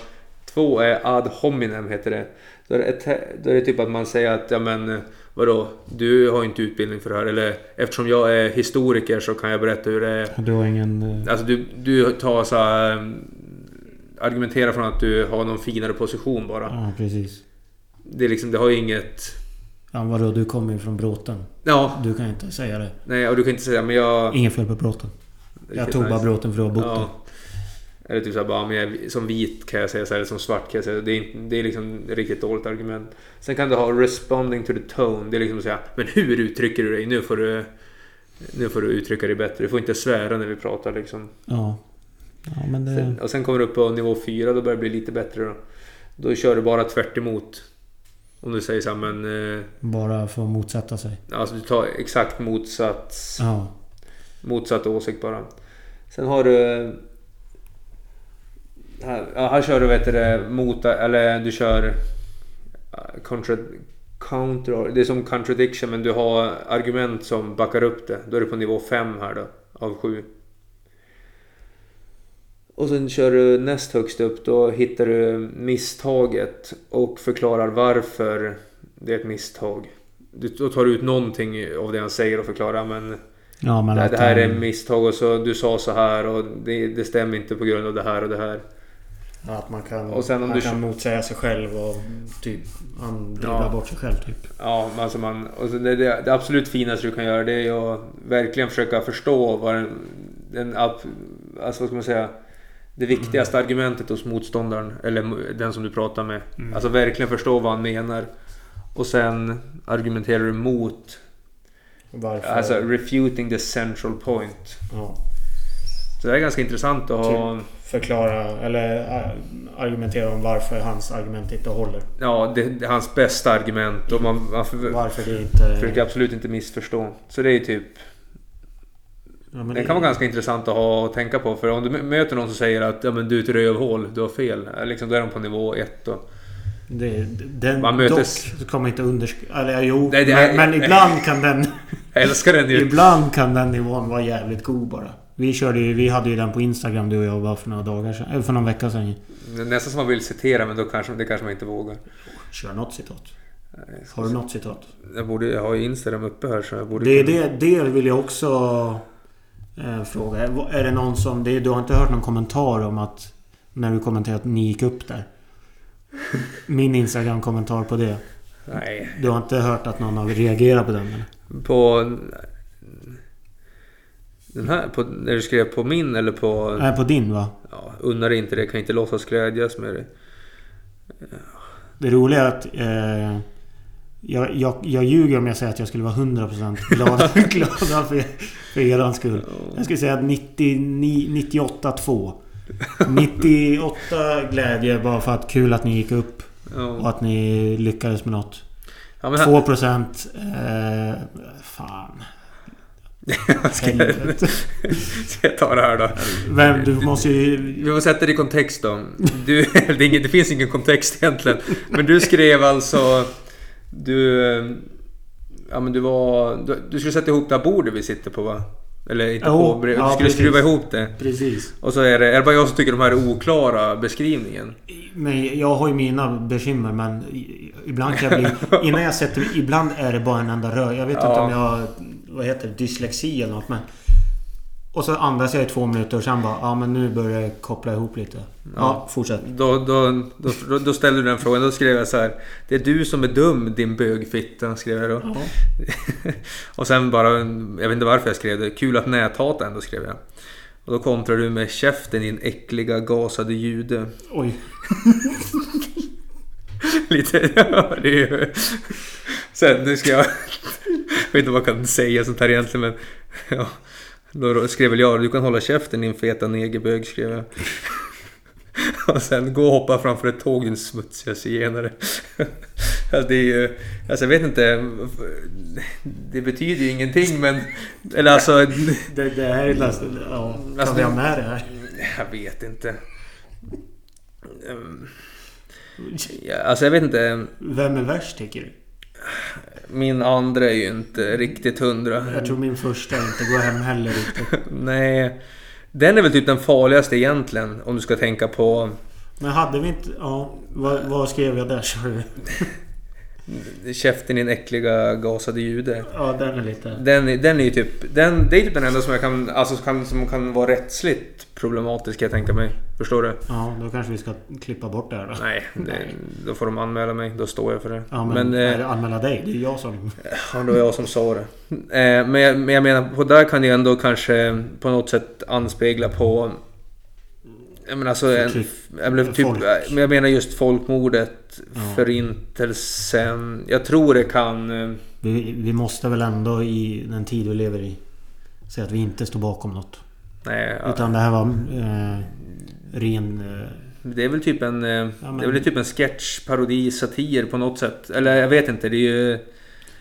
Två är ad hominem heter det. Då är det, ett, då är det typ att man säger att ja men vadå, du har inte utbildning för det här. Eller eftersom jag är historiker så kan jag berätta hur det är. Du har ingen... eh, Alltså du, du tar så här, um, Argumenterar från att du har någon finare position bara. Ja, precis. Det, är liksom, det har ju inget... Ja, vadå? Du kommer ju från Bråten. Ja, Du kan inte säga det. nej och du kan inte säga men jag... Inget fel på Bråten. Jag tog bara Bråten för att ha bott där. Eller typ såhär bara, men jag, som vit kan jag säga så här, eller som svart kan jag säga. Det är, det är liksom ett riktigt dåligt argument. Sen kan du ha responding to the tone. Det är liksom att säga, men hur uttrycker du dig? Nu får du... Nu får du uttrycka dig bättre. Du får inte svära när vi pratar liksom. Ja. Ja, men det... Sen, och sen kommer du upp på nivå 4, då börjar det bli lite bättre då. Då kör du bara tvärt emot. Om du säger så här, men... Eh, Bara för att motsätta sig. alltså du tar exakt motsatt, Ja. motsatt åsikt bara. Sen har du... Här, ja, här kör du vet du, mot... Eller du kör... eh, Contra, counter... Det är som contradiction men du har argument som backar upp det. Då är du på nivå 5 här då. Av 7. Och sen kör du näst högst upp. Då hittar du misstaget och förklarar varför det är ett misstag. Du, då tar du ut någonting av det han säger och förklarar men Ja, men det, att det här är misstag och så du sa så här och det, det stämmer inte på grund av det här och det här. Att man kan, Och sen om man du- kan motsäga sig själv och typ... Han dribblar Ja. bort sig själv typ. Ja, alltså man, och det, det, det absolut finaste du kan göra det är att verkligen försöka förstå vad den, den alltså vad ska man säga, det viktigaste argumentet hos motståndaren eller den som du pratar med. Alltså verkligen förstå vad han menar. Och sen argumenterar du mot, Varför? alltså refuting the central point. ja. Så det är ganska intressant att ha, Förklara eller äh, argumentera om varför hans argument inte håller. ja det, det är hans bästa argument och man, man för, Varför det inte... försöker absolut inte missförstå. Så det är typ Ja, men Det kan vara ganska intressant att ha och tänka på. För om du mö- möter någon som säger att ja, men du är ett rövhål, du har fel. eh, Liksom, då är de på nivå 1 då. Det, den Man mötes- dock kommer inte undersk... Eller jo. Nej, men, är- men ibland kan den... Jag älskar den ju. ibland kan den nivån vara jävligt god bara. Vi körde ju, vi hade ju den på Instagram du och jag bara för några dagar sedan. Eller för någon vecka sedan. Nästan som man vill citera men då kanske, det kanske man inte vågar. Kör något citat. Nej, Har du något citat? Jag, borde, jag har ju Instagram uppe här så jag borde... Det, det, det vill jag också eh, fråga. Är det någon som... Det, du har inte hört någon kommentar om att... När du kommenterade att ni gick upp där? Min Instagram-kommentar på det. Nej. Du har inte hört att någon har reagerat på den? Eller? På... Den här, på, när du skrev på min eller på... Nej, på din va? Ja, unnar inte det, kan inte låtsas glädjas med det. Det roliga är att... Eh, jag, jag, jag ljuger om jag säger att jag skulle vara 100% glad, glad för, för er skull. Jag skulle säga att 98-2. 98 glädje bara för att kul att ni gick upp. Och att ni lyckades med något. Ja, men här, 2% eh, Fan. ska, jag, ska jag ta det här då? Vem, du måste ju... Vi får sätta det i kontext då. Du, det, är ingen, det finns ingen kontext egentligen. Men du skrev alltså... Du... eh, Ja men du var... Du, du skulle sätta ihop det här bordet vi sitter på va? Eller inte Jo, på... Du ja, skulle precis. skruva ihop det. Precis. Och så är det... Är det bara jag som tycker de här är oklara beskrivningen? Men jag har ju mina bekymmer men ibland kan jag bli... Innan jag sätter Ibland är det bara en enda rör. Jag vet inte Ja. om jag har... Vad heter det? Dyslexi eller något men... Och så andas jag i två minuter och sen bara... Ja men nu börjar jag koppla ihop lite. Ja, Ja. fortsätt. Då, då, då, då ställde du den frågan. Då skrev jag så här. Det är du som är dum din bögfitta. Skrev jag då. Ja. och sen bara, jag vet inte varför jag skrev det. Kul att näthata ändå skrev jag. Och då kontrar du med käften din äckliga gasade jude. Oj. Lite, ja det är ju... Sen nu ska jag... Jag vet inte vad jag kan säga sånt här egentligen men... Ja, då skrev väl jag, du kan hålla käften din feta negerbög skrev jag. Och sen gå och hoppa framför ett tåg din smutsiga zigenare. Alltså det är ju... Alltså jag vet inte. Det betyder ju ingenting men... Eller alltså... Det, det här är nästan... Ja, kan Alltså, vi ha med det här? Jag vet inte. Ehm, Ja, alltså jag vet inte. Vem är värst tycker du? Min andra är ju inte riktigt hundra. Jag tror min första inte går hem heller riktigt. Nej. Den är väl typ den farligaste egentligen. Om du ska tänka på Men hade vi inte... Ja, vad, vad skrev jag där? Käften din äckliga gasade jude. Ja, den är lite... Den, den är ju typ... Den, det är typ den enda som jag kan... Alltså kan, som kan vara rättsligt problematisk kan jag tänka mig. Förstår du? Ja, då kanske vi ska klippa bort det här då. Nej, det, då får de anmäla mig. Då står jag för det. Ja, men, men eh, anmäla dig? Det är jag som... Ja, det var jag som sa det. Eh, men, jag, men jag menar, på där kan ju ändå kanske på något sätt anspegla på... Jag menar, alltså, en, jag menar, typ, jag menar just folkmordet, Ja. förintelsen. Jag tror det kan... eh, Vi, vi måste väl ändå i den tid vi lever i säga att vi inte står bakom något. Nej, ja, Utan det här var eh, ren... Eh, det är väl typ en... eh, men- Det är väl typ en sketch, parodi, satir på något sätt. Eller jag vet inte, det är ju...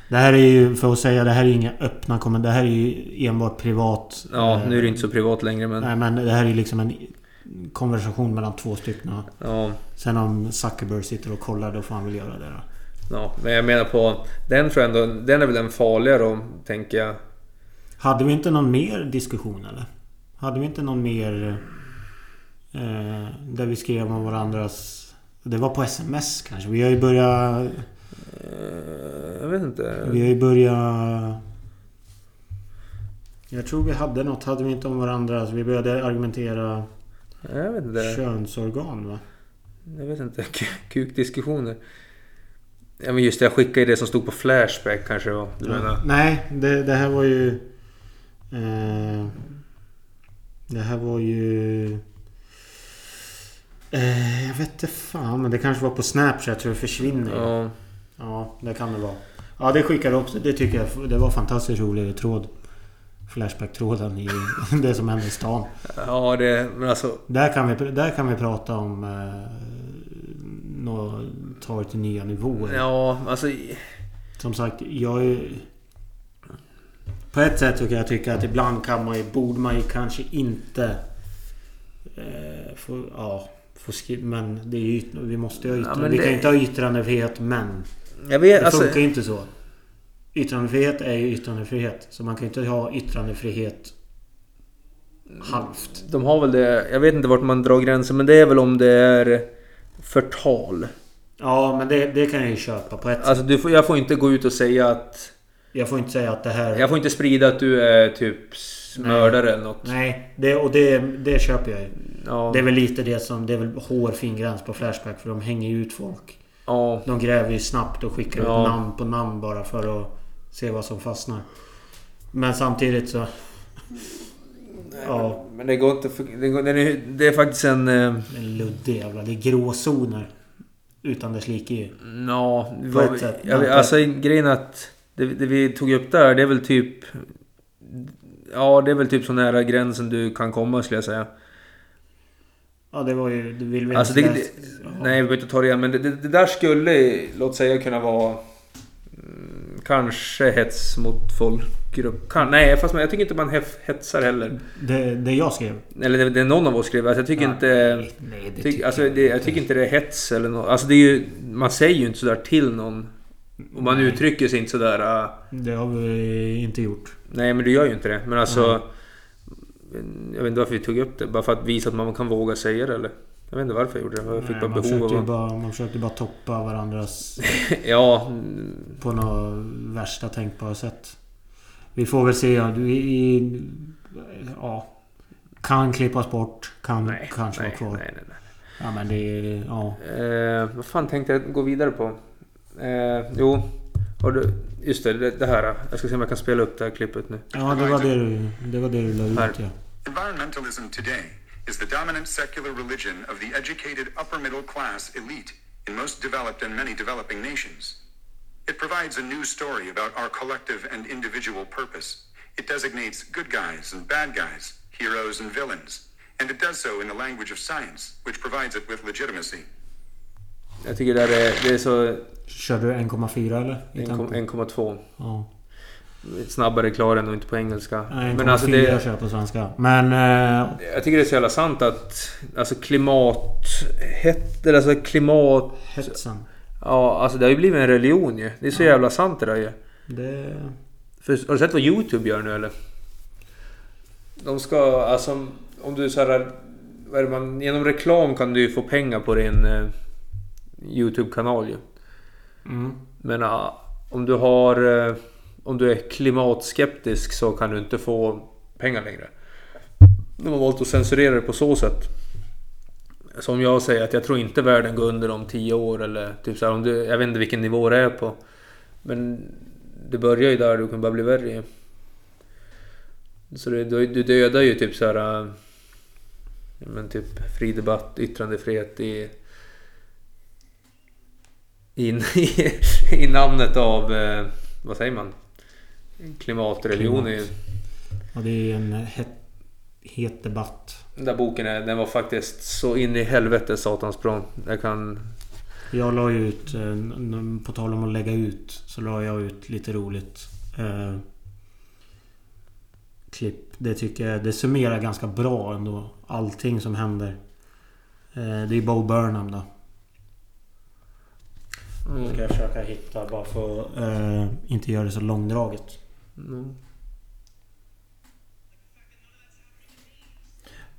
det här är ju, för att säga, det här är ju inga öppna kommentarer. Det här är ju enbart privat. Ja, eh, nu är det inte så privat längre men... Nej, men det här är ju liksom en konversation mellan två stycken. Ja, Sen om Zuckerberg sitter och kollar, då får han väl göra det då. ja, men jag menar på... Den tror jag ändå... Den är väl den farliga då, tänker jag. Hade vi inte någon mer diskussion eller? Hade vi inte någon mer... Eh, där vi skrev om varandras... Det var på sms kanske. Vi har ju börjat... Eh, Jag vet inte. Vi har ju börjat... Jag tror vi hade något. Hade vi inte om varandras... Vi började argumentera Jag vet inte. könsorgan va? Jag vet inte. Kukdiskussioner. Ja men just det, jag skickade ju det som stod på Flashback kanske det var. Du menar? Nej, det, det här var ju... Eh, det här var ju... Eh, jag vet inte fan, men det kanske var på Snapchat så det försvinner. Ja. Ja, det kan det vara. Ja, det skickade också. Det tycker jag det var fantastiskt rolig tråd. Flashback-tråden i det som hände i stan. Ja det, men alltså. Där kan vi, där kan vi prata om... Eh, det till nya nivåer. Ja, alltså. Som sagt, jag är... På ett sätt så kan jag tycka att ibland kan man ju, borde man ju kanske inte... Eh, få, ja, få skriva... Men det är ju, vi måste ju ha Ja, yttrande, men Vi kan ju inte ha yttrandefrihet men... Jag vet, Det alltså. funkar ju inte så. Yttrandefrihet är ju yttrandefrihet. Så man kan ju inte ha yttrandefrihet halvt. De har väl det. Jag vet inte vart man drar gränsen men det är väl om det är förtal. Ja, men det, det kan jag ju köpa på ett sätt. Alltså du får, jag får inte gå ut och säga att... Jag får inte säga att det här... Jag får inte sprida att du är typ mördare eller något. Nej, det, och det, det köper jag ju. Ja, Det är väl lite det som... Det är väl hårfin gräns på Flashback för de hänger ju ut folk. ja, De gräver ju snabbt och skickar Ja. ut namn på namn bara för att se vad som fastnar. Men samtidigt så... Ja, men det går inte... Det, går, är, det är faktiskt en... eh, en luddig jävla... Det är gråzoner. Utan dess like ju. Ja, På ett sätt. jag, alltså grejen att det, det vi tog upp där, det är väl typ... Ja, det är väl typ så nära gränsen du kan komma skulle jag säga. Ja, det var ju... Du vill väl Alltså det, det, nej, vi behöver inte ta det igen, men det, det, det där skulle, låt säga, kunna vara... mm, Kanske hets mot folkgrupp. Kan, nej, fast jag tycker inte man hef- hetsar heller. Det, det jag skrev. Eller det, det någon av oss skrev. Alltså, jag tycker Nej, inte... Nej, det Tyck, tycker alltså, jag det, jag tycker inte det är hets eller något. Alltså det är ju... Man säger ju inte sådär till någon. Och man Nej. uttrycker sig inte sådär... äh, Det har vi inte gjort. Nej men du gör ju inte det. Men alltså... Nej. Jag vet inte varför vi tog upp det. Bara för att visa att man kan våga säga det eller? Jag vet inte varför jag gjorde det. Jag fick Nej, bara man, behov försökte av bara, man försökte bara toppa varandras Ja... på något värsta tänkbara sätt. Vi får väl se. ja, Du, i, ja, kan klippas bort. Kan Nej, kanske nej, vara kvar. nej, nej, nej. Ja men det är... Ja. Eh, vad fan tänkte jag gå vidare på? Eh, jo. Har du, just det, det, det här. Jag ska se om jag kan spela upp det här klippet nu. Ja det var det du, det var det du la ut ja. Environmentalism today is the dominant secular religion of the educated upper middle class elite in most developed and many developing nations. It provides a new story about our collective and individual purpose. It designates good guys and bad guys, heroes and villains, and it does so in the language of science, which provides it with legitimacy. Jag tycker det, här är, det är så... Körde du 1,4 eller? 1,2. Ja. Snabbare klarar den och inte på engelska. Nej, 1,4 Men alltså det... kör på svenska. Men... Eh, Jag tycker det är så jävla sant att... Alltså klimat... Het, eller alltså klimat... hetsen. Ja, alltså det har ju blivit en religion ju. Det är så jävla sant det där ju. Det... För, har du sett vad YouTube gör nu eller? De ska, alltså om du så här, vad är det man, genom reklam kan du ju få pengar på din eh, YouTube-kanal ju. Mm. Men ah, om du har, eh, om du är klimatskeptisk så kan du inte få pengar längre. De har valt att censurera det på så sätt. Som jag säger att jag tror inte världen går under om 10 år eller typ så här, om du, jag vet inte vilken nivå det är på. Men det börjar ju där, du kan bara bli värre ju. Så det, du, du dödar ju typ så här... Men typ fri debatt, yttrandefrihet i... I, i, i namnet av... eh, Vad säger man? Klimatreligion är ju... Och det är en het, het debatt. Den där boken är, den var faktiskt så in i helvete satans bra. Jag kan... Jag la ju ut, eh, på tal om att lägga ut, så la jag ut lite roligt. Eh, klipp. Det tycker jag, det summerar ganska bra ändå. Allting som händer. Eh, det är Bo Burnham då. Nu ska jag försöka hitta bara för att eh, inte göra det så långdraget. Mm.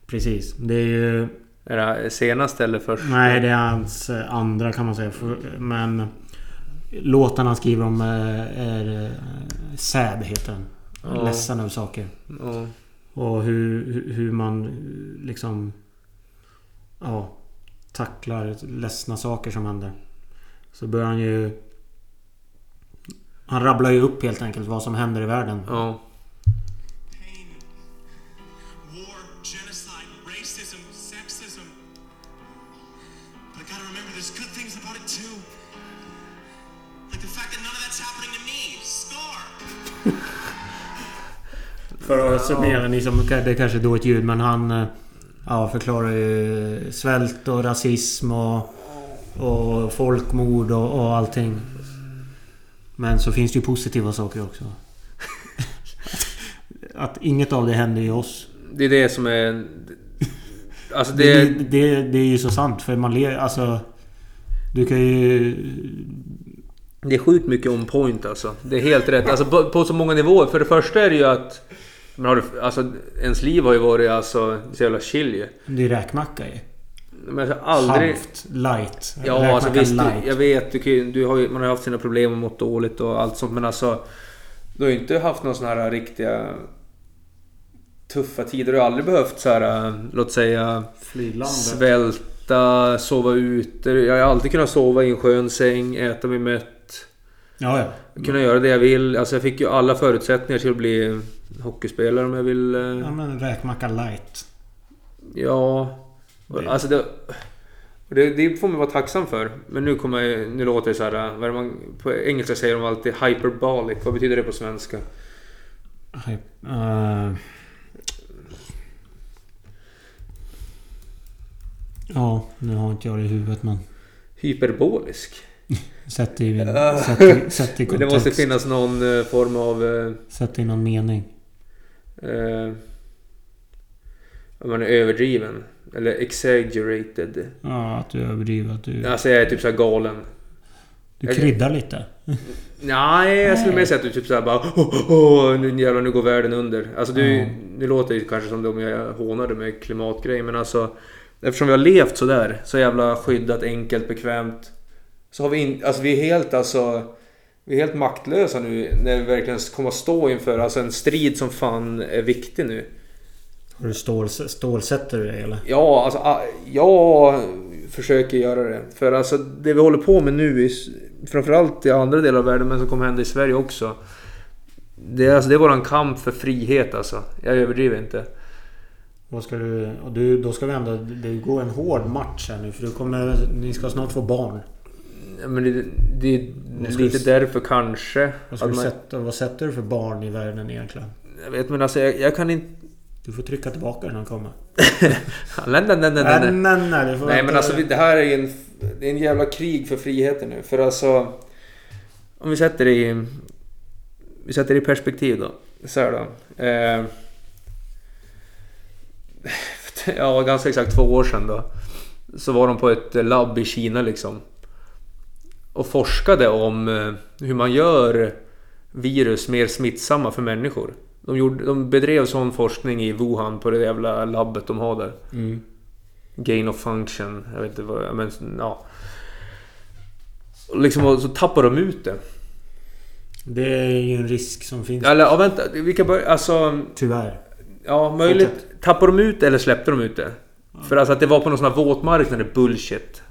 Precis. Det är ju... Är det senaste eller först? Nej, det är hans eh, andra kan man säga. Men låtarna han skriver om eh, är eh, Sad heter den. Ja. Ledsen över saker. Ja. Och hur, hur- man liksom... Ja. Tacklar ledsna saker som händer. Så börjar han ju... Han rabblar ju upp helt enkelt vad som händer i världen. ja. För att summera, ni som... Det är kanske är dåligt ljud men han... eh, Ja, förklarar ju svält och rasism och... Och folkmord och, och allting. Men så finns det ju positiva saker också. Att inget av det händer i oss. Det är det som är... Alltså Det, det... det, det är ju så sant för man ler... Alltså... Du kan ju... Det är sjukt mycket on point alltså. Det är helt rätt. Alltså på, på så många nivåer. För det första är det ju att... Men har du, alltså, ens liv har ju varit alltså, så jävla chill ju. Det är räkmacka ju. Men har aldrig... Halvt light. Ja, alltså visst. light. Jag vet, du, kan du har ju, man har haft sina problem och mått dåligt och allt sånt. Men alltså... Du har ju inte haft några såna här riktiga... Tuffa tider. Du har aldrig behövt så här, låt säga... Flyglandet. Svälta, sova ute. Jag har alltid kunnat sova i en skön säng, äta mig mätt. Ja, ja. Kunna göra det jag vill. Alltså jag fick ju alla förutsättningar till att bli hockeyspelare om jag vill. eh, Ja, men räkmacka light. Ja. Det- Alltså det, det, det får man vara tacksam för. Men nu kommer jag, nu låter det så här. Vad man, på engelska säger de alltid hyperbolic. Vad betyder det på svenska? Uh, ja, nu har inte jag det i huvudet men... Hyperbolisk? Sätt i, sätt i, sätt i Men det kontext. måste finnas någon eh, form av... eh, Sätt i någon mening. Eh, man är överdriven. Eller exaggerated. Ja, att du överdriver. Att du, Alltså jag är typ så galen. du kryddar lite. Nej, jag skulle mer säga att du typ såhär bara oh, oh, nu jävlar nu går världen under. Alltså du, Ja. nu låter det kanske som om jag hånade med klimatgrej men alltså Eftersom vi har levt sådär, så jävla skyddat, enkelt, bekvämt. Så har vi in, alltså vi är helt alltså Vi är helt maktlösa nu när vi verkligen kommer att stå inför alltså en strid som fan är viktig nu. Har du stål, stålsätter du dig eller? Ja, alltså ah, jag försöker göra det. För alltså det vi håller på med nu, i, framförallt i andra delar av världen, men som kommer hända i Sverige också. Det är, alltså, det är våran kamp för frihet alltså. Jag överdriver inte. Vad ska du... Och du, då ska vi ändå... Det går en hård match här nu för du kommer... Ni ska snart få barn. Ja, Men det, det är lite du därför kanske. Vad, ska du man- sätta, vad sätter du för barn i världen egentligen? Jag vet men alltså jag, jag kan inte... Du får trycka tillbaka när han kommer. Nej nej nej nej. nej. nej, nej, nej, Nej men alltså det här är ju en, det är en jävla krig för friheten nu. För alltså... Om vi sätter det i... Vi sätter det i perspektiv då. Så här då. Eh, ja, ganska exakt två år sedan då. Så var de på ett labb i Kina liksom. Och forskade om eh, hur man gör virus mer smittsamma för människor. De, gjorde, de bedrev sån forskning i Wuhan på det jävla labbet de har där. Mm. Gain of function. Jag vet inte vad... Men, ja. Och liksom, och så tappar de ut det. Det är ju en risk som finns. Eller ja, vänta. Vi kan börja... Alltså... Tyvärr. Ja, möjligt. Tappar de ut eller släppte de ut det? För alltså att det var på någon sån här våtmarknad är bullshit.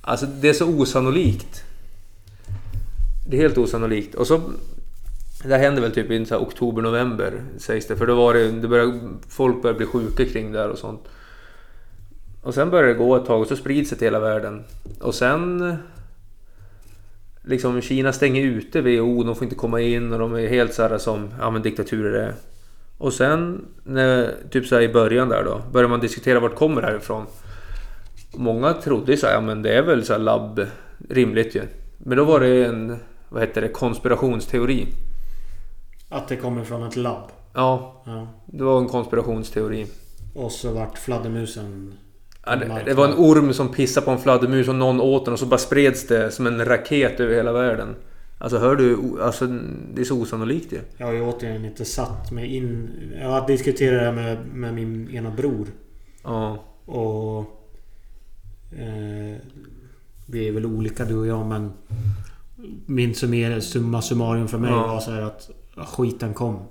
Alltså det är så osannolikt. Det är helt osannolikt. Och så... Det här hände väl typ i oktober, november sägs det. För då var det... det började, folk började bli sjuka kring det och sånt. Och sen började det gå ett tag och så sprids det till hela världen. Och sen... Liksom Kina stänger ute WHO, de får inte komma in och de är helt så här som ja, men diktaturer är. Och sen när, typ så här i början där då, börjar man diskutera vart kommer det här ifrån. Många trodde ju så här, ja men det är väl så här labb, rimligt ju. Men då var det en, vad heter det, konspirationsteori. Att det kommer från ett labb. Ja, Ja. det var en konspirationsteori. Och så vart fladdermusen... Ja, det, det var en orm som pissade på en fladdermus och någon åt den och så bara spreds det som en raket över hela världen. Alltså hör du? Alltså det är så osannolikt ju. Jag har ju återigen inte satt mig in... Jag har diskuterat det här med, med min ena bror. Ja. Och... Eh, vi är väl olika du och jag men... Min summa summarum för mig Ja. var så här att skiten kom.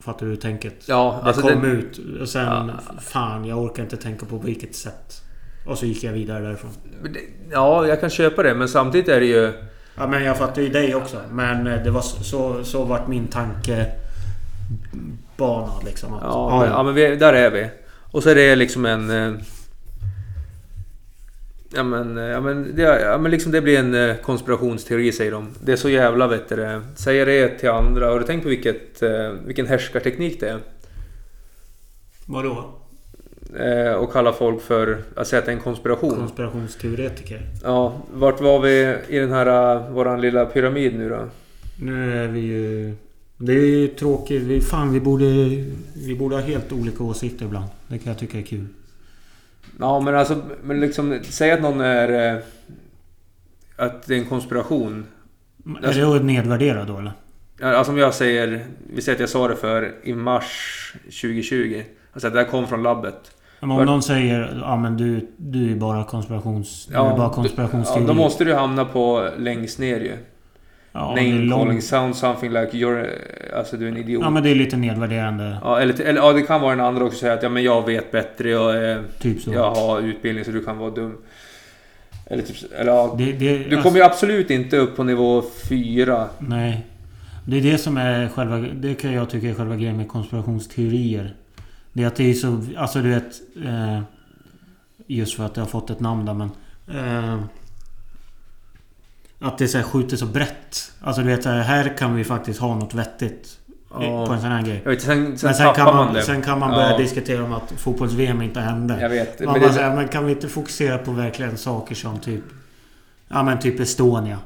Fattar du tänket? Ja, Det alltså kom det- ut och sen... Ja. Fan, jag orkar inte tänka på vilket sätt. Och så gick jag vidare därifrån. Det- Ja, jag kan köpa det men samtidigt är det ju... Ja men jag fattar ju dig också. Men eh, det var så, så, vart min tanke... Bana liksom. Att, Ja, men, ja, men vi, där är vi. Och så är det liksom en... Ja men, eh, ja, men, det, ja, men liksom det blir en eh, konspirationsteori säger de. Det är så jävla vet du. Säger det till andra. Har du tänkt på vilket, eh, vilken härskarteknik det är? Vadå? Eh, och kalla folk för... Att säga att det är en konspiration. Konspirationsteoretiker. Ja, vart var vi i den här... Våran lilla pyramid nu då? Nu är vi ju... Det är ju tråkigt. Vi, fan vi borde... Vi borde ha helt olika åsikter ibland. Det kan jag tycka är kul. Ja men alltså, men liksom, säg att någon är... eh, Att det är en konspiration. Är det att nedvärdera då eller? Ja, Alltså om jag säger... Vi säger att jag sa det för i mars 2020. Alltså att det här kom från labbet. Men om Var- någon säger ja men du, du är bara konspirations... du är Ja, bara ja, konspirationsteori. då måste du hamna på längst ner ju. Ja, det Name calling sound something like you're... Alltså du är en idiot. Ja men det är lite nedvärderande. Ja, eller, eller ja, det kan vara den andra också säga att ja, men jag vet bättre. Jag, Typ så. jag har utbildning så du kan vara dum. Eller typ... Eller ja. Det, det, Du kommer ju absolut inte upp på nivå 4. Nej. Det är det som är själva... Det kan jag tycka är själva grejen med konspirationsteorier. Det är att det är så... Alltså du vet... Eh, just för att jag har fått ett namn där men... Eh, att det så här skjuter så brett. Alltså du vet så här, här kan vi faktiskt ha något vettigt. Ja. På en sån här grej. Vet, sen, sen, Men sen kan, man, man, sen kan man börja Ja. diskutera om att fotbolls-VM inte hände. Jag vet. Man Men bara det, men kan vi inte fokusera på verkligen saker som typ... Ja men typ Estonia.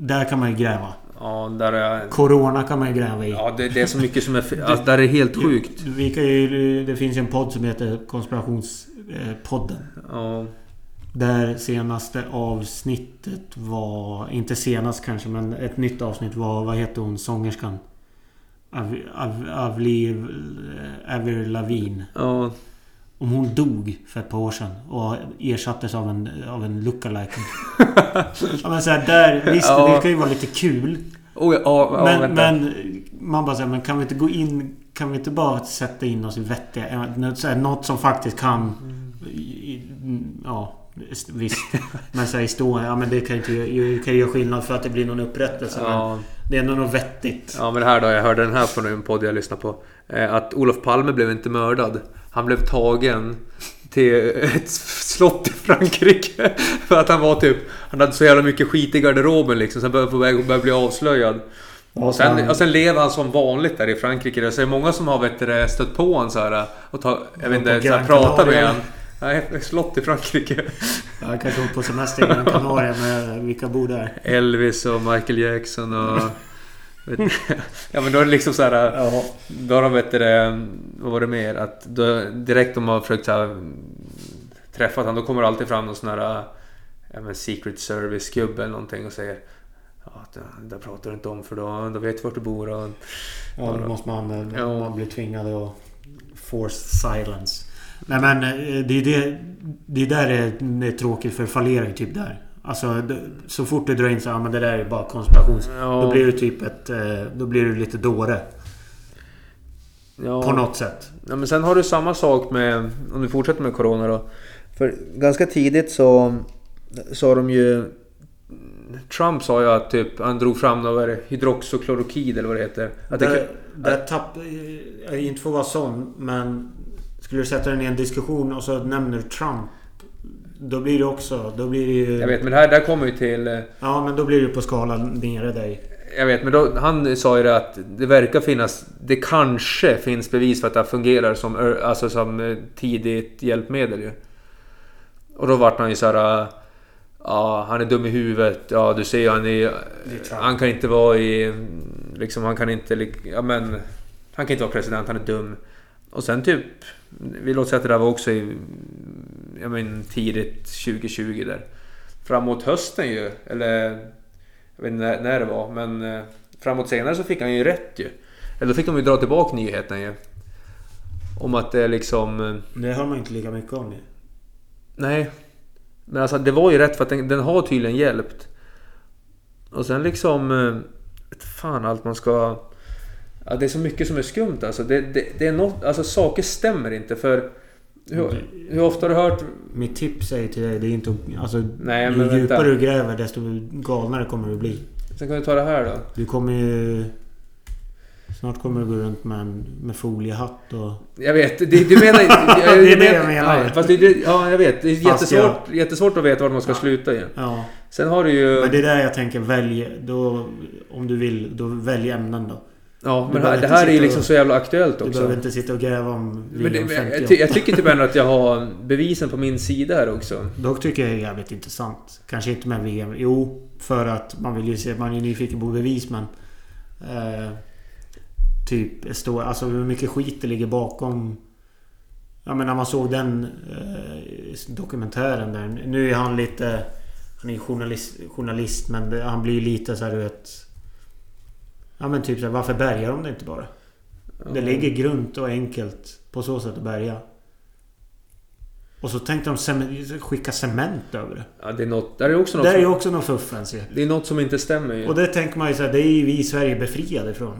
Där kan man ju gräva. ja, där är... Corona kan man ju gräva i. Ja, det, det är så mycket som är... Alltså, där är helt sjukt. Vi kan ju, det finns ju en podd som heter Konspirationspodden. Ja. Där senaste avsnittet var... Inte senast kanske men ett nytt avsnitt var... Vad heter hon? Sångerskan? Av, av, Avliv... Avril Lavigne. Ja. Om hon dog för ett par år sedan och ersattes av en, av en lookalike. ja, men så här, där, visst, Ja. det kan ju vara lite kul. Oh, ja, ja, men, men man bara säger, men kan vi inte gå in... Kan vi inte bara sätta in oss i vettiga... eh, något som faktiskt kan... i- Ja, visst. Men så här, historia, ja men det kan ju kan göra skillnad för att det blir någon upprättelse. Ja. det är ändå något vettigt. Ja men det här då, jag hörde den här från en podd jag lyssnade på. Eh, Att Olof Palme blev inte mördad. Han blev tagen till ett slott i Frankrike. För att han var typ... Han hade så jävla mycket skit i garderoben liksom. Så han började på väg att börja bli avslöjad. Och sen, och sen lever han som vanligt där i Frankrike. Så det är många som har vet du, stött på honom så här och ta, jag vet inte, så här, med honom. Nej, slott i Frankrike. Jag kanske åker på semester i Gran Canaria med vilka bor där. Elvis och Michael Jackson och... ja men då är det liksom så här... Ja. Då har de vet det, vad var det mer? Att då, direkt de har försökt så här, träffat honom, då kommer det alltid fram någon sån här ja, men Secret Service-gubbe eller någonting och säger Ja, det, det pratar du inte om för då, då vet vi vart du bor och... Ja, då måste man, Ja. man bli tvingad att force silence. Nej men eh, det är det... Det är där det är, det tråkigt för det fallerar ju typ där. Alltså det, så fort du drar in så ja men det där är bara konspirations... Ja. Då blir du typ ett... eh, Då blir du lite dåre. Ja. På något sätt. Ja, men sen har du samma sak med, om du fortsätter med Corona då. För ganska tidigt så sa de ju... Trump sa ju att typ, han drog fram något, det, hydroxoklorokid eller vad det heter. Att det, kan- där tapp... eh, Inte för att vara sån men... Skulle du sätta den i en diskussion och så nämner du Trump. Då blir det också... Då blir det ju... jag vet, men det här, det här kommer ju till... eh, Ja men då blir du på skalan nere dig. Jag vet, men då, han sa ju det att det verkar finnas... Det kanske finns bevis för att det här fungerar som, alltså som eh, tidigt hjälpmedel ju. Och då vart han ju så här... äh, Ja, han är dum i huvudet. Ja, du ser ju han är... Han kan inte vara i... Liksom, han kan inte... Ja, men... Han kan inte vara president, han är dum. Och sen typ... Vi låter säga att det där var också i... Jag men tidigt 2020 där. Framåt hösten ju, eller... Jag vet inte när, det var, men eh, framåt senare så fick han ju rätt ju. Eller då fick de ju dra tillbaka nyheten ju. Om att det liksom... eh, Det hör man inte lika mycket om ju. Nej. Men alltså det var ju rätt för att den, den har tydligen hjälpt. Och sen liksom... eh, Fan allt man ska... Ja, det är så mycket som är skumt alltså. Det, det, det är något, alltså saker stämmer inte för... Hur, hur ofta har du hört... Mitt tips är till dig, det är inte Alltså, Nej, ju vänta. djupare du gräver desto galnare kommer du bli. Sen kan vi ta det här då. Du kommer ju... Snart kommer du gå runt med en med foliehatt och... Jag vet, det, du menar... Det är det jag menar. Ja, fast det, ja, jag vet. Det är jättesvårt, jättesvårt att veta vart man ska sluta ju. Ja. Sen har du ju... Men det är där jag tänker välj... Då... Om du vill, då välj ämnen då. Ja, Du men det här är ju liksom och- så jävla aktuellt Du också. behöver inte sitta och gräva om Men det, men 50. jag, ty, jag tycker typ ändå att jag har bevisen på min sida här också. Dock tycker jag det är jävligt intressant. Kanske inte med VM. Jo, för att man vill ju se... Man är nyfiken på bevis men... Eh, typ stå, Alltså hur mycket skit det ligger bakom... Ja men när man såg den eh, dokumentären där. Nu är han lite... Han är journalist, journalist men det, han blir lite så här du vet... Ja men typ så här, varför bärgar de det inte bara? Det ligger grunt och enkelt på så sätt att bärga. Och så tänkte de cement, skicka cement över det. Ja, det är något... Där är också något, Det är ju som, också något fuffens ju. det är något som inte stämmer ju. Och det tänker man ju såhär, det är ju vi i Sverige befriade ifrån.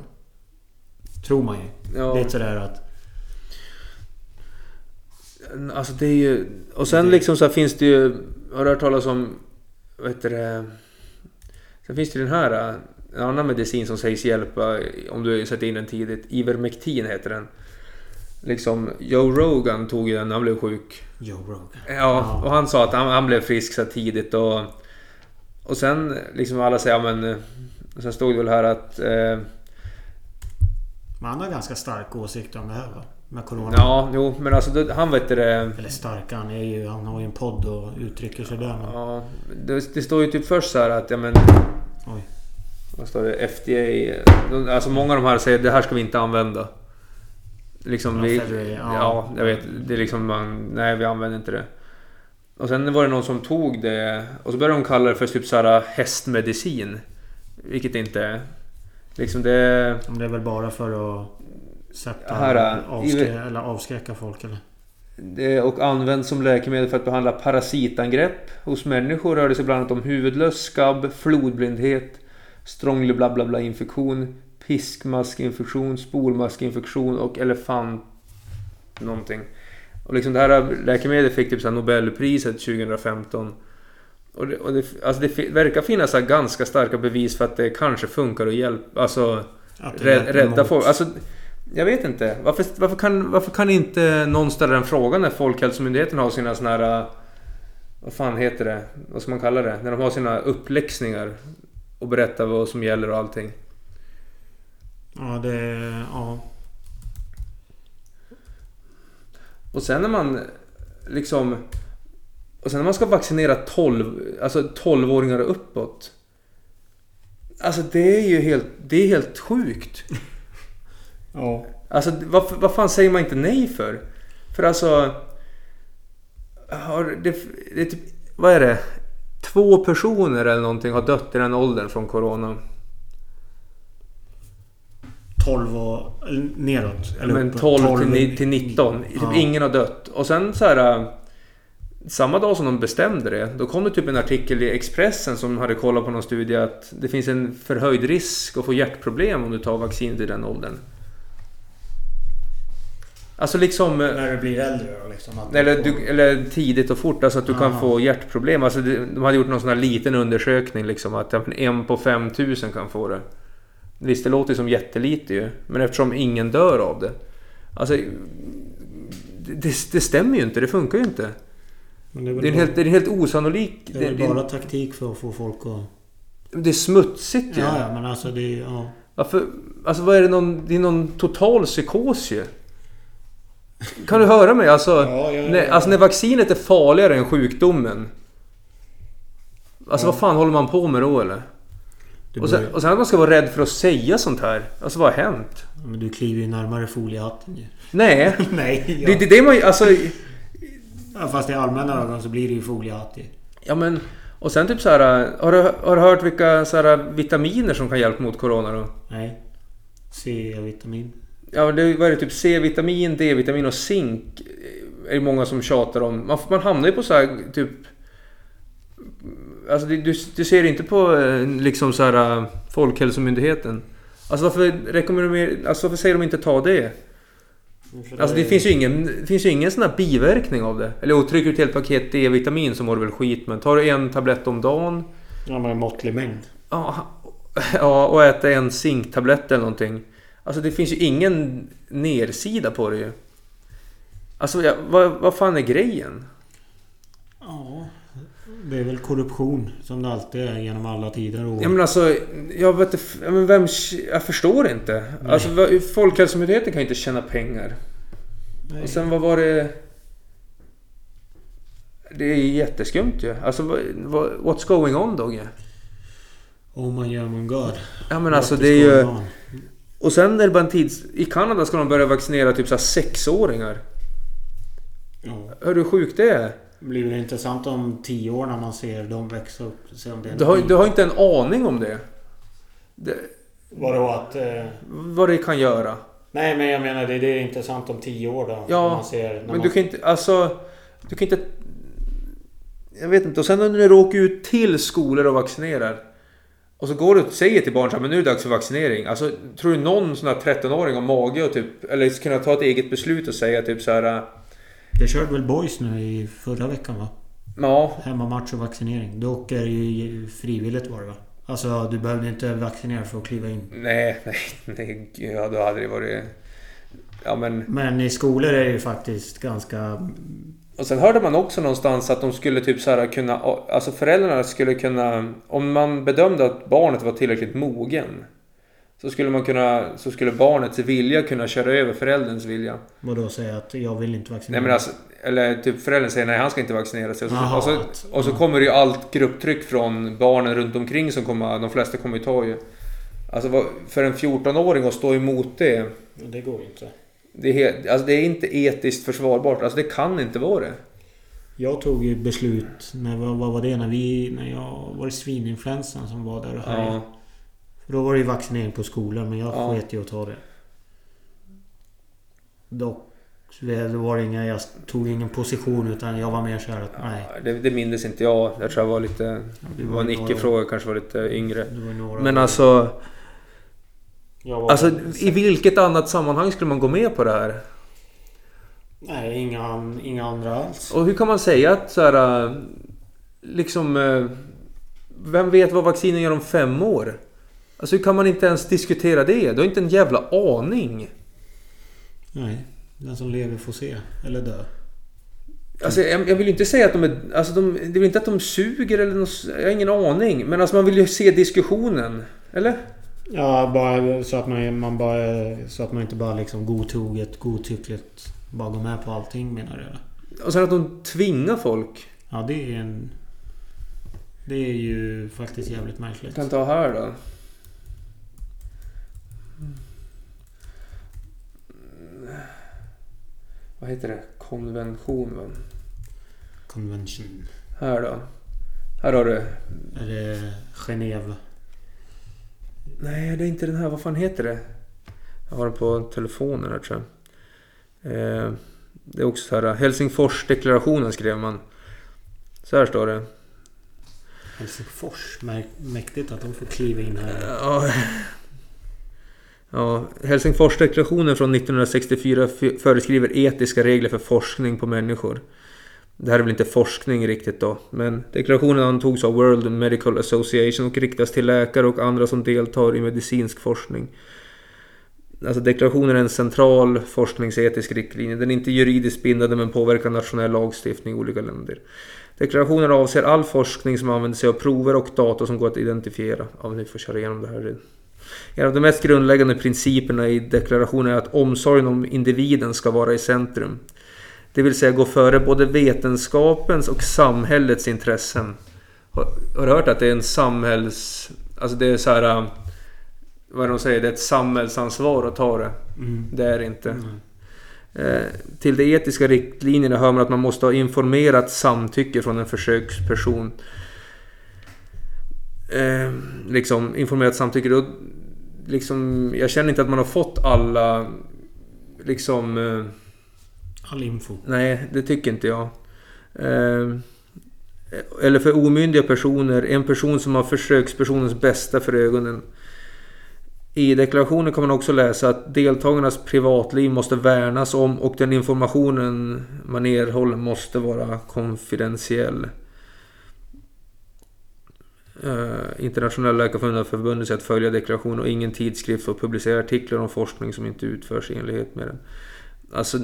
Tror man ju. Ja. Lite sådär att... Alltså det är ju... Och sen liksom så finns det ju... Har du hört talas om... Vad heter det? Sen finns det ju den här... En annan medicin som sägs hjälpa om du sätter in den tidigt. Ivermectin heter den. Liksom Joe Rogan tog ju den när han blev sjuk. Joe Rogan. Ja, och han sa att han, han blev frisk så tidigt och... Och sen liksom alla säger ja, men... Sen stod det väl här att... Eh, Men han har ganska stark åsikt om det här va? Med Corona. ja, jo, men alltså det, han vet det... Eller starka, han är ju... Han har ju en podd och uttrycker sig där. Men... Ja, det, det står ju typ först så här att ja men... Oj. Vad står det? FDA... Alltså många av de här säger det här ska vi inte använda. Liksom vi... Federer, ja. Ja, jag vet. Det är liksom man... Nej, vi använder inte det. Och sen var det någon som tog det och så började de kalla det för typ så här hästmedicin. Vilket inte är. Liksom det... Men Det är väl bara för att sätta... Här, äh, avskrä- eller avskräcka folk eller? Det och används som läkemedel för att behandla parasitangrepp. Hos människor rör det sig bland annat om huvudlöss, skabb, flodblindhet, strånglig bla bla bla infektion, piskmaskinfektion, spolmaskinfektion och elefant... Någonting. Och liksom det här läkemedlet fick typ så Nobelpriset 2015. Och det, och det, alltså det verkar finnas så ganska starka bevis för att det kanske funkar att hjälpa... Alltså... Hjälper rädda folk. Alltså, jag vet inte. Varför, varför, kan, varför kan inte någon ställa den frågan när Folkhälsomyndigheten har sina såna här... Vad fan heter det? Vad ska man kalla det? När de har sina uppläxningar. Och berättar vad som gäller och allting. Ja, det... Ja. Och sen när man liksom... Och sen när man ska vaccinera 12, alltså 12-åringar och uppåt. Alltså det är ju helt, det är helt sjukt. Ja. Alltså vad, vad fan säger man inte nej för? För alltså... Har det, det är typ, vad är det? Två personer eller någonting har dött i den åldern från Corona. 12 och neråt. Eller Men uppåt. 12 till, till 19. Typ Ja. Ingen har dött. Och sen så här... äh, Samma dag som de bestämde det, då kom det typ en artikel i Expressen som hade kollat på någon studie att det finns en förhöjd risk att få hjärtproblem om du tar vaccinet i den åldern. Alltså liksom... äh, När du blir äldre då liksom. Eller, du, eller tidigt och fort, alltså att du kan Ah. få hjärtproblem. Alltså de hade gjort någon sån här liten undersökning liksom att en på 5000 kan få det. Visst, det låter ju som jättelite ju. Men eftersom ingen dör av det. Alltså... Det, det, stämmer ju inte, det funkar ju inte. Det är Det är bara, helt, det är helt osannolik... det är det, bara taktik för att få folk att... det är smutsigt ju. Ja, ja, men alltså det är... Ja. Varför, alltså vad är det någon... Det är någon total psykos ju. Kan du höra mig? Alltså, Ja, ja, när, alltså när vaccinet är farligare än sjukdomen. Alltså vad fan håller man på med då eller? Och sen, och sen att man ska vara rädd för att säga sånt här. Alltså vad har hänt? men du kliver ju närmare foliehatten ju. Nej. Nej, ja. Det, det, det man alltså... ja. Fast i allmänna ögon så blir det ju foliehatt ju. Ja men... Och sen typ så här, har du, har du hört vilka så här, vitaminer som kan hjälpa mot Corona då? Nej. C-vitamin. Ja, det, vad är det? Typ C-vitamin, D-vitamin och zink. Är det många som tjatar om. Man, man hamnar ju på så här typ... Alltså du, du ser inte på eh, liksom så här eh, Folkhälsomyndigheten. Alltså varför rekommenderar de, alltså varför säger de inte ta det? Alltså det finns ju ingen, det finns ju ingen sån här biverkning av det. Eller trycker du ett helt paket D-vitamin så mår du väl skit. Men tar du en tablett om dagen. Ja, men en måttlig mängd. Ja, ja, och äta en zinktablett eller någonting. Alltså det finns ju ingen nersida på det ju. Alltså ja, vad, vad fan är grejen? Ja. Det är väl korruption som det alltid är genom alla tider och Ja men alltså, jag vet men vem, jag förstår inte. Alltså vad- Folkhälsomyndigheten kan ju inte tjäna pengar. Nej. Och sen vad var det... Det är jätteskumt ju. Alltså vad, vad, what's going on Dogge? Oh my god, god. Ja men alltså det är ju... on? Och sen är det bara en tids... I Kanada ska de börja vaccinera typ så sexåringar. Ja. Hör du hur sjukt det är? Det blir väl intressant om tio år när man ser dem växa upp. Se om det Du har, du har inte en aning om det. det Vadå att... Eh... Vad det kan göra. Nej men jag menar det, det är intressant om tio år då. Ja, när man ser, Men man... du kan inte, alltså... Du kan inte... Jag vet inte. Och sen när du åker ut till skolor och vaccinerar. Och så går du och säger till barn så här, men nu är det dags för vaccinering. Alltså, tror du någon sån här 13-åring har mage och typ... Eller kunna ta ett eget beslut och säga typ så här... Det körde väl Boys nu i förra veckan va? Ja, Hemmamatch och vaccinering. Du åker ju frivilligt var det va? Alltså du behövde inte vaccinera för att kliva in. nej, nej, nej, ja, då hade det varit... Ja men... Men i skolor är det ju faktiskt ganska... Och sen hörde man också någonstans att de skulle typ så här kunna... Alltså föräldrarna skulle kunna... Om man bedömde att barnet var tillräckligt mogen. Så skulle man kunna... Så skulle barnets vilja kunna köra över förälderns vilja. Vadå säga att jag vill inte vaccinera? Nej men alltså... Eller typ föräldern säger nej han ska inte vaccinera sig. Och så, Jaha, och så, att- och så kommer det ju allt grupptryck från barnen runt omkring som kommer... De flesta kommer ju ta ju. Alltså för en 14-åring att stå emot det. Det går ju inte. Det är, helt, alltså det är inte etiskt försvarbart. Alltså det kan inte vara det. Jag tog ju beslut, när, vad, vad var det? När vi... När jag... Var det svininfluensan som var där och härjade? Ja. För då var det ju vaccinering på skolan men jag Ja. sket i att ta det. Dock... det var inga, jag tog ingen position utan jag var mer såhär att nej. Det, det minns inte jag. Jag tror jag var lite... det Det var var en ju icke-fråga, kanske var lite yngre. Det var några Men år. alltså... Alltså i vilket annat sammanhang skulle man gå med på det här? Nej, inga, inga andra alls. Och hur kan man säga att så här... äh, Liksom... äh, Vem vet vad vaccinen gör om fem år? Alltså hur kan man inte ens diskutera det? Du har inte en jävla aning. Nej. Den som lever får se. Eller dö. Alltså jag, jag vill ju inte säga att de är... Alltså de, det är väl inte att de suger eller något, Jag har ingen aning. Men alltså man vill ju se diskussionen. Eller? Ja, bara så att man, man bara... Så att man inte bara liksom godtroget, godtyckligt bara går med på allting menar du? Och sen att de tvingar folk. Ja, det är en... Det är ju faktiskt jävligt märkligt. kan ta här då. Vad heter det? Konvention va? Convention. Här då. Här har du. Är det Genève? Nej, det är inte den här. Vad fan heter det? Jag har den på telefonen här tror jag. Eh, det är också så här. Helsingforsdeklarationen skrev man. Så här står det. Helsingfors. Mäktigt att de får kliva in här. Ja, ja, Helsingforsdeklarationen från 1964 f- föreskriver etiska regler för forskning på människor. Det här är väl inte forskning riktigt då, men deklarationen antogs av World Medical Association och riktas till läkare och andra som deltar i medicinsk forskning. Alltså deklarationen är en central forskningsetisk riktlinje. Den är inte juridiskt bindande men påverkar nationell lagstiftning i olika länder. Deklarationen avser all forskning som använder sig av prover och data som går att identifiera. Ja, vi får köra igenom det här. En av de mest grundläggande principerna i deklarationen är att omsorgen om individen ska vara i centrum. Det vill säga gå före både vetenskapens och samhällets intressen. Har, har du hört att det är en samhälls... Alltså det är så här... äh, Vad de säger? Det är ett samhällsansvar att ta det. Mm. Det är det inte. Eh, till de etiska riktlinjerna hör man att man måste ha informerat samtycke från en försöksperson. Eh, liksom informerat samtycke. Då, liksom, jag känner inte att man har fått alla... Liksom... Eh, All info. Nej, det tycker inte jag. Eh, eller för omyndiga personer, en person som har försökspersonens bästa för ögonen. I deklarationen kan man också läsa att deltagarnas privatliv måste värnas om och den informationen man erhåller måste vara konfidentiell. Eh, Internationella läkarförbundet har förbundit sig att följa deklarationen och ingen tidskrift får publicera artiklar om forskning som inte utförs i enlighet med den. Alltså...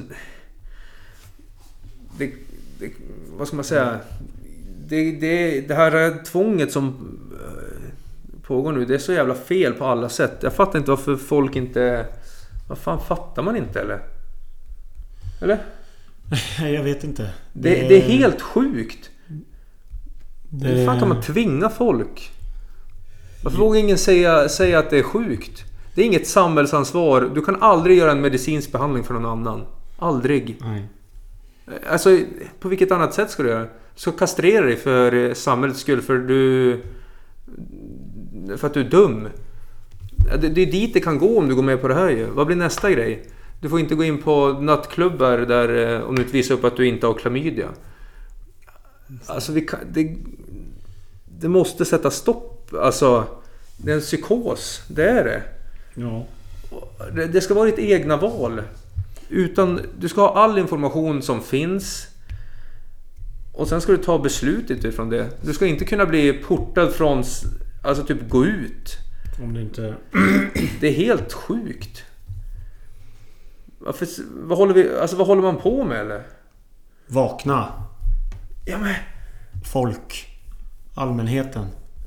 Det, det, vad ska man säga? Det, det, det här tvånget som eh, pågår nu, det är så jävla fel på alla sätt. Jag fattar inte varför folk inte... Vad fan, fattar man inte eller? Eller? Jag vet inte. Det, det är helt sjukt. Det, Hur fan kan man tvinga folk? Varför vågar ingen säga, säga att det är sjukt? Det är inget samhällsansvar. Du kan aldrig göra en medicinsk behandling för någon annan. Aldrig. Nej. Alltså, på vilket annat sätt ska du göra? Ska kastrera dig för samhällets skull för du... För att du är dum. Det, det är dit det kan gå om du går med på det här ju. Vad blir nästa grej? Du får inte gå in på nattklubbar där, eh, om du inte visar upp att du inte har klamydia. Alltså vi kan, det, det måste sätta stopp. Alltså, det är en psykos. Det är det. Ja. Det, det ska vara ditt egna val. Utan, du ska ha all information som finns. Och sen ska du ta beslutet utifrån det. Du ska inte kunna bli portad från, alltså typ gå ut. Om det inte... Det är helt sjukt. Varför, vad, håller vi, alltså, vad håller man på med eller? Vakna. Ja, men, Folk. Allmänheten.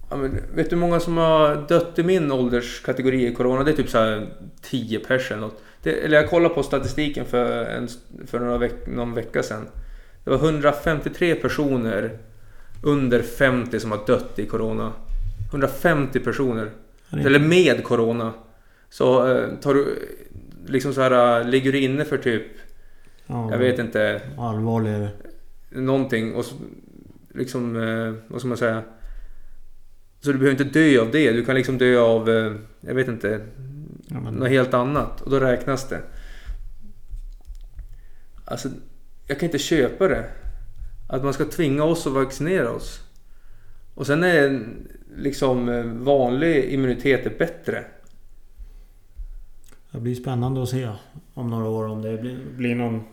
ja, men, vet du hur många som har dött i min ålderskategori i Corona? Det är typ så här 10 pers eller något. Det, eller jag kollade på statistiken för, en, för några veck, någon vecka sedan. Det var 153 personer under 50 som har dött i Corona. 150 personer. det- Eller med Corona. Så eh, tar du liksom så här, eh, ligger du inne för typ, Ja, jag vet inte, Allvarligare. någonting och liksom, eh, vad ska man säga? Så du behöver inte dö av det. Du kan liksom dö av, jag vet inte, Ja, men, något helt annat. Och då räknas det. Alltså, jag kan inte köpa det. Att man ska tvinga oss att vaccinera oss. Och sen är liksom eh, vanlig immunitet bättre. det blir spännande att se om några år om det blir, blir någon...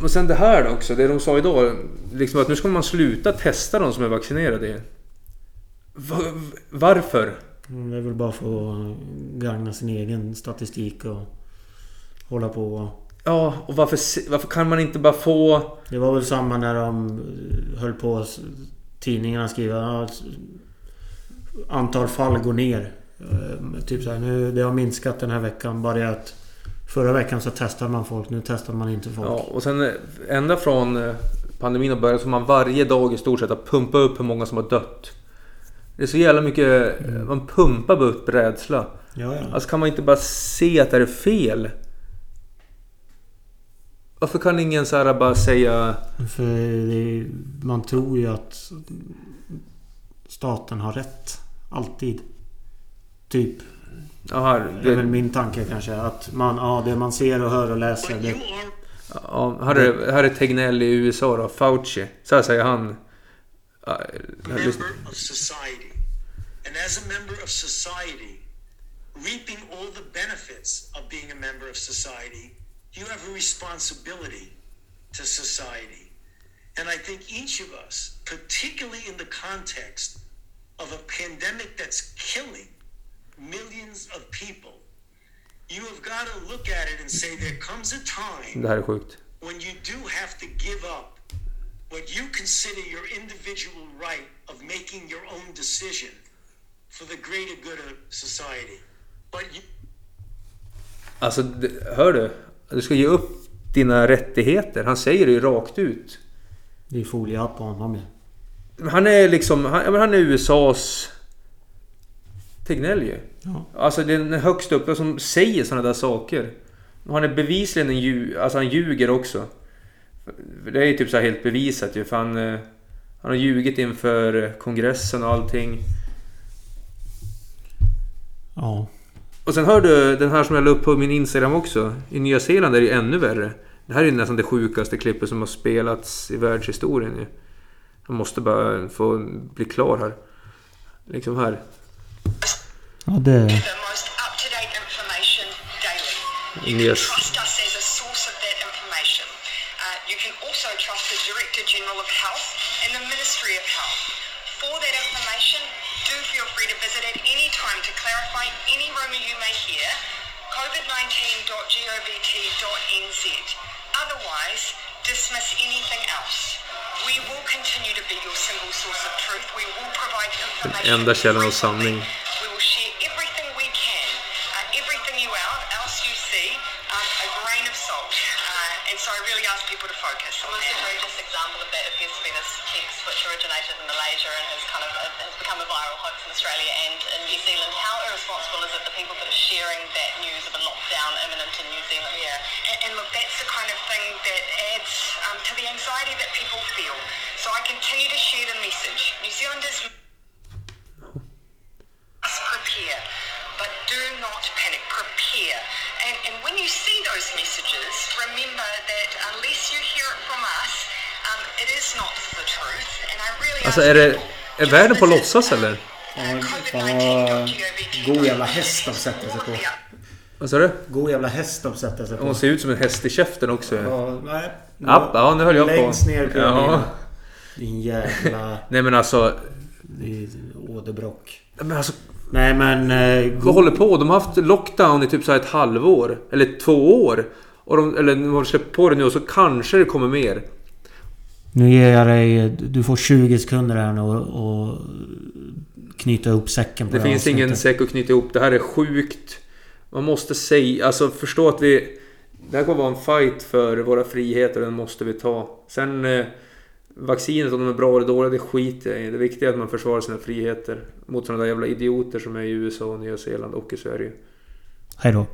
Men sen det här då också, det de sa idag. Liksom att nu ska man sluta testa de som är vaccinerade. Va- Varför? Mm, Det är väl bara för att gagna sin egen statistik och hålla på. och- Ja, och varför, varför kan man inte bara få... Det var väl samma när de eh, höll på tidningarna skriva ja, s- antal fall går ner. Eh, Typ så här, nu, det har minskat den här veckan. Bara det att förra veckan så testade man folk. Nu testar man inte folk. Ja, och sen eh, ända från pandemin har börjat så man varje dag i stort sett att pumpa upp hur många som har dött. Det är så jävla mycket... eh, Man pumpar bara upp rädsla. Ja, ja. Alltså kan man inte bara se att det är fel? Varför kan ingen så här bara säga... För det, man tror ju att staten har rätt. Alltid. Typ. Här, Det är väl min tanke kanske. Att man, ja, det man ser och hör och läser. Det, ja, här, är, här är Tegnell i USA då, Fauci. Så här säger han. Uh, Lyssna. member of society. And as a member of society, reaping all the benefits of being a member of society, you have a responsibility to society. And I think each of us, particularly in the context of a pandemic that's killing millions of people, you have got to look at it and say there comes a time Det här är sjukt. when you do have to give up what you consider your individual right of making your own decision for the greater good of society. But you, Alltså, hör du? Du ska ge upp dina rättigheter. Han säger det ju rakt ut. det är foliehatt på honom ju. Han är liksom, han, han är USAs Tegnell ju. Ja. Alltså den högst uppe som säger sådana där saker. Och han är bevisligen en ljug, alltså han ljuger också. För Det är ju typ så här helt bevisat ju för han, eh, han har ljugit inför eh, kongressen och allting. Ja. Och sen hör du den här som jag la upp på min Instagram också. I Nya Zeeland är det ju ännu värre. Det här är ju nästan det sjukaste klippet som har spelats i världshistorien ju. Jag måste bara få bli klar här. Liksom här. Ja, det... the Director General of Health and the Ministry of Health. For that information, do feel free to visit at any time to clarify any rumour you may hear. covid19.govt.nz. Otherwise, dismiss anything else. We will continue to be your single source of truth. We will provide information. enda källan av sanning. Really ask people to focus on The most that. egregious example of that appears to be this text which originated in Malaysia and has kind of has become a viral hoax in Australia and in New Zealand. How irresponsible is it the people that are sharing that news of a lockdown imminent in New Zealand? Yeah, and, and look, that's the kind of thing that adds um, to the anxiety that people feel. So I continue to share the message. New Zealanders must prepare. Alltså är det... Är världen på låtsas eller? Ja, fan vad... God jävla häst de sätter sig på. Vad sa du? God jävla häst de sätter sig på. Hon ser ut som en häst i käften också. Ja, nej. App, ja, nu höll jag på. Längst ner på ja. Din jävla... nej men alltså... Åderbråck. Men alltså... Nej men... Eh, Vad håller på? De har haft lockdown i typ så ett halvår. Eller två år. Och de, eller de har släppt på det nu och så kanske det kommer mer. Nu ger jag dig... Du får 20 sekunder här nu och, och knyta ihop säcken på Det här finns ingen avsnittet. säck att knyta ihop. Det här är sjukt. Man måste säga... Alltså förstå att vi... Det här kommer vara en fight för våra friheter och den måste vi ta. Sen... Eh, vaccinet, om de är bra eller dåliga, det skiter jag i. Det viktiga är att man försvarar sina friheter. Mot sådana där jävla idioter som är i USA och Nya Zeeland och i Sverige. Hej då.